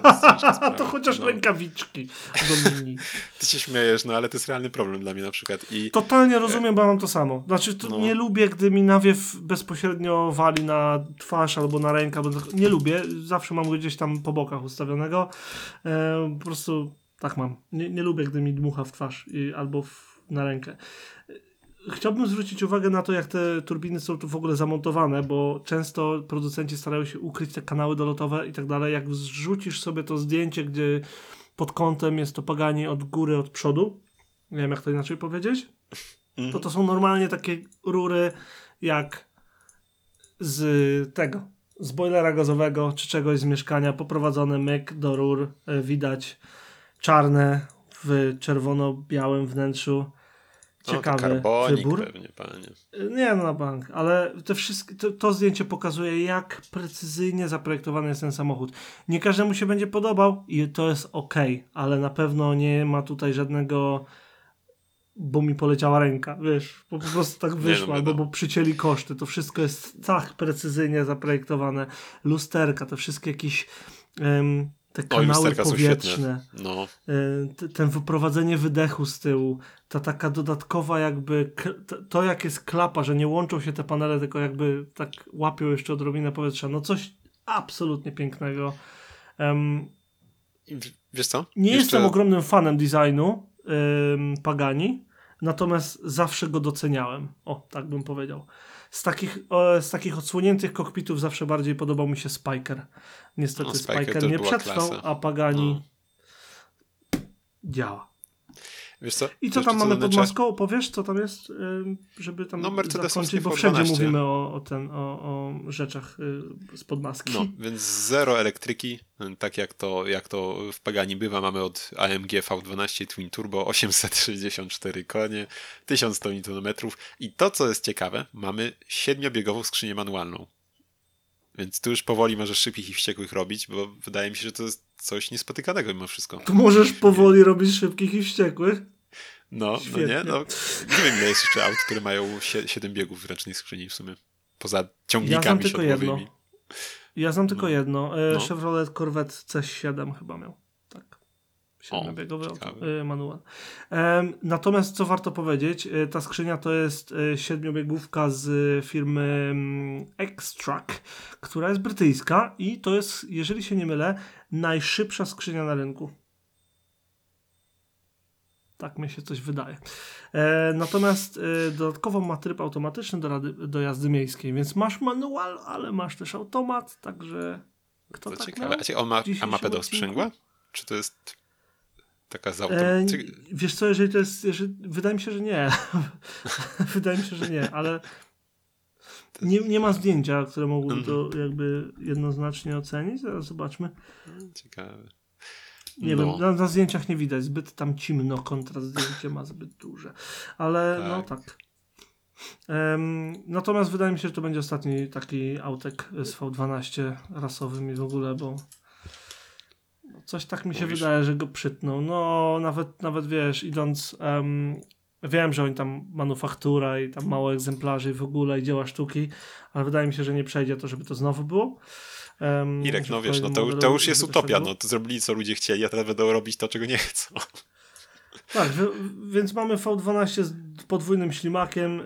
to, *laughs* to chociaż no. rękawiczki do mini. *laughs* Ty się śmiejesz, no ale to jest realny problem dla mnie na przykład. I... Totalnie rozumiem, bo mam to samo. Znaczy, to no. nie lubię, gdy mi nawiew bezpośrednio wali na twarz albo na rękę, bo nie lubię. Zawsze mam go gdzieś tam po bokach ustawionego. E, po prostu tak mam. Nie, nie lubię, gdy mi dmucha w twarz i, albo w, na rękę. Chciałbym zwrócić uwagę na to, jak te turbiny są tu w ogóle zamontowane, bo często producenci starają się ukryć te kanały dolotowe i tak dalej. Jak zrzucisz sobie to zdjęcie, gdzie pod kątem jest to paganie od góry, od przodu, nie wiem jak to inaczej powiedzieć, to to są normalnie takie rury jak z tego, z boilera gazowego czy czegoś z mieszkania, poprowadzony myk do rur, y, widać czarne w czerwono-białym wnętrzu. Ciekawy no, wybór. pewnie, panie. Nie, no na bank, ale te wszystkie, to, to, zdjęcie pokazuje, jak precyzyjnie zaprojektowany jest ten samochód. Nie każdemu się będzie podobał i to jest ok, ale na pewno nie ma tutaj żadnego bo mi poleciała ręka, wiesz, po, prostu tak wyszło, no, albo bo przycięli koszty. To wszystko jest tak precyzyjnie zaprojektowane. Lusterka, te wszystkie jakieś um, te kanały powietrzne, no. Y, ten wyprowadzenie wydechu z tyłu, ta taka dodatkowa jakby, to jak jest klapa, że nie łączą się te panele, tylko jakby tak łapią jeszcze odrobinę powietrza, no coś absolutnie pięknego. Um, Wiesz co? Nie jeszcze... jestem ogromnym fanem designu um, Pagani, natomiast zawsze go doceniałem. O, tak bym powiedział. Z takich, z takich odsłoniętych kokpitów zawsze bardziej podobał mi się Spiker. Niestety no, Spiker, Spiker nie przetrwał, klasa. a Pagani no. działa. Wiesz co? I co tam mamy pod maską? Opowiesz, co tam jest, żeby tam no, zakończyć, bo wszędzie mówimy o, o, ten, o, o rzeczach y, z podmaski. No, więc zero elektryki, tak jak to, jak to w Pagani bywa, mamy od AMG V12 Twin Turbo 864 konie, 1100 Nm i to, co jest ciekawe, mamy siedmiobiegową skrzynię manualną. Więc tu już powoli możesz szybkich i wściekłych robić, bo wydaje mi się, że to jest coś niespotykanego mimo wszystko. Tu możesz powoli robić szybkich i wściekłych? No, no nie, no. Nie wiem, ile jest jeszcze aut, które mają 7 biegów w ręcznej skrzyni w sumie. Poza ciągnikami ja znam tylko jedno. Ja znam tylko no. jedno. E, no. Chevrolet Corvette C7 chyba miał. Tak. Siedmiobiegowy e, manual. natomiast co warto powiedzieć, e, ta skrzynia to jest siedmiobiegówka z firmy mm, X-Track, która jest brytyjska i to jest, jeżeli się nie mylę, najszybsza skrzynia na rynku. Tak mi się coś wydaje. E, natomiast e, dodatkowo ma tryb automatyczny do, rady, do jazdy miejskiej, więc masz manual, ale masz też automat, także kto to tak ciekawe. A, on ma, a ma pedał sprzęgła? Czy to jest taka z e, Wiesz co, jeżeli to jest, jeżeli, wydaje mi się, że nie. *laughs* wydaje mi się, że nie, ale nie, nie ma zdjęcia, które mogłyby to mhm. jakby jednoznacznie ocenić. Zaraz zobaczmy. Ciekawe. Nie no. wiem, na, na, zdjęciach nie widać, zbyt tam ciemno, kontrast zdjęcie ma zbyt duże. Ale tak. no tak. Um, natomiast wydaje mi się, że to będzie ostatni taki autek z V12 rasowym i w ogóle, bo coś tak mi się Mówisz? wydaje, że go przytną. No, nawet, nawet wiesz, idąc. Um, wiem, że oni tam manufaktura i tam mało egzemplarzy i w ogóle i dzieła sztuki, ale wydaje mi się, że nie przejdzie to, żeby to znowu było. Um, Irek, no wiesz, no to, to już jest utopia, no to zrobili co ludzie chcieli, a teraz będą robić to, czego nie chcą. Tak, więc mamy V12 z podwójnym ślimakiem, e,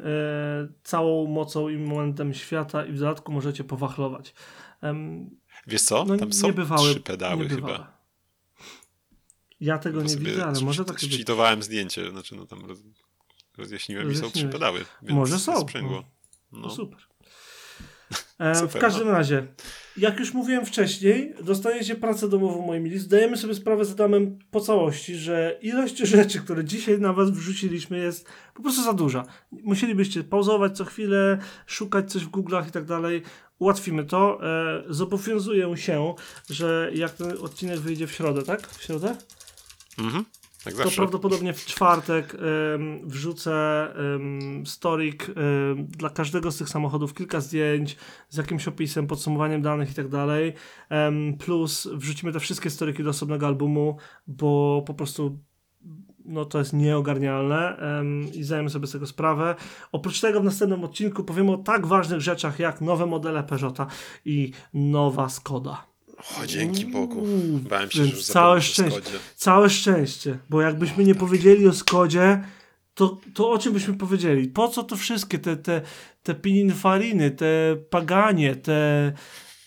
całą mocą i momentem świata i w dodatku możecie powachlować. Wiesz co, no, tam są bywały, trzy pedały chyba. Ja tego nie widzę, ale może tak być. Cheatowałem zdjęcie, znaczy no tam roz, rozjaśniłem i są trzy pedały. może są. No. no. super. *laughs* E, w każdym razie, jak już mówiłem wcześniej, dostajecie pracę domową, moi mili. Zdajemy sobie sprawę z Adamem po całości, że ilość *laughs* rzeczy, które dzisiaj na was wrzuciliśmy jest po prostu za duża. Musielibyście pauzować co chwilę, szukać coś w Google'ach i tak dalej. Ułatwimy to. E, zobowiązuję się, że jak ten odcinek wyjdzie w środę, tak? W środę? Mhm. Tak to prawdopodobnie w czwartek ym, wrzucę ym, storik ym, dla każdego z tych samochodów, kilka zdjęć z jakimś opisem, podsumowaniem danych i tak dalej. Plus wrzucimy te wszystkie storyki do osobnego albumu, bo po prostu no to jest nieogarnialne um, i zdajemy sobie z tego sprawę. Oprócz tego w następnym odcinku powiemy o tak ważnych rzeczach jak nowe modele Peugeota i nowa Skoda. O, dzięki Bogu. Bałem się, że całe szczęście, całe szczęście, bo jakbyśmy nie powiedzieli o Skodzie, to, to o czym byśmy powiedzieli? Po co to wszystkie te, te, te pininfariny, te paganie, te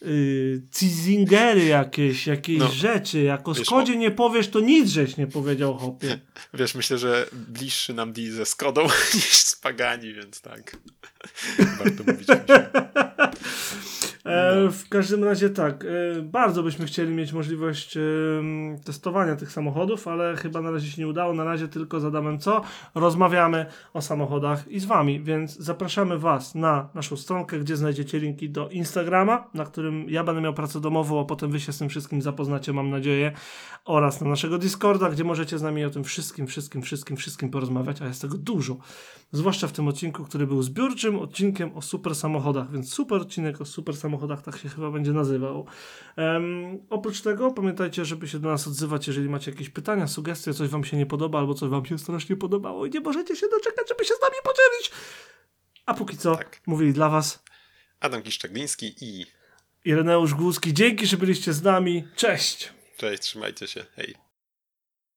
yy, cizingery jakieś, jakieś no, rzeczy. Jak o wiesz, Skodzie o... nie powiesz, to nic żeś nie powiedział, hopie. *laughs* Wiesz, myślę, że bliższy nam deal ze Skodą *laughs* niż z Pagani, więc tak. *laughs* Warto mówić. E, w każdym razie tak, e, bardzo byśmy chcieli mieć możliwość e, testowania tych samochodów, ale chyba na razie się nie udało. Na razie tylko z Adamem co? Rozmawiamy o samochodach i z wami, więc zapraszamy was na naszą stronkę, gdzie znajdziecie linki do Instagrama, na którym ja będę miał pracę domową, a potem wy się z tym wszystkim zapoznacie, mam nadzieję, oraz na naszego Discorda, gdzie możecie z nami o tym wszystkim, wszystkim, wszystkim, wszystkim porozmawiać, a jest tego dużo. Zwłaszcza w tym odcinku, który był zbiórczym odcinkiem o super samochodach, więc super odcinek o super samochodach, tak się chyba będzie nazywał. Um, oprócz tego pamiętajcie, żeby się do nas odzywać, jeżeli macie jakieś pytania, sugestie, coś wam się nie podoba, albo coś wam się strasznie podobało i nie możecie się doczekać, żeby się z nami podzielić. A póki co, tak. mówili dla was Adam Kiszczagliński i Ireneusz Głuski. Dzięki, że byliście z nami. Cześć! Cześć, trzymajcie się. Hej.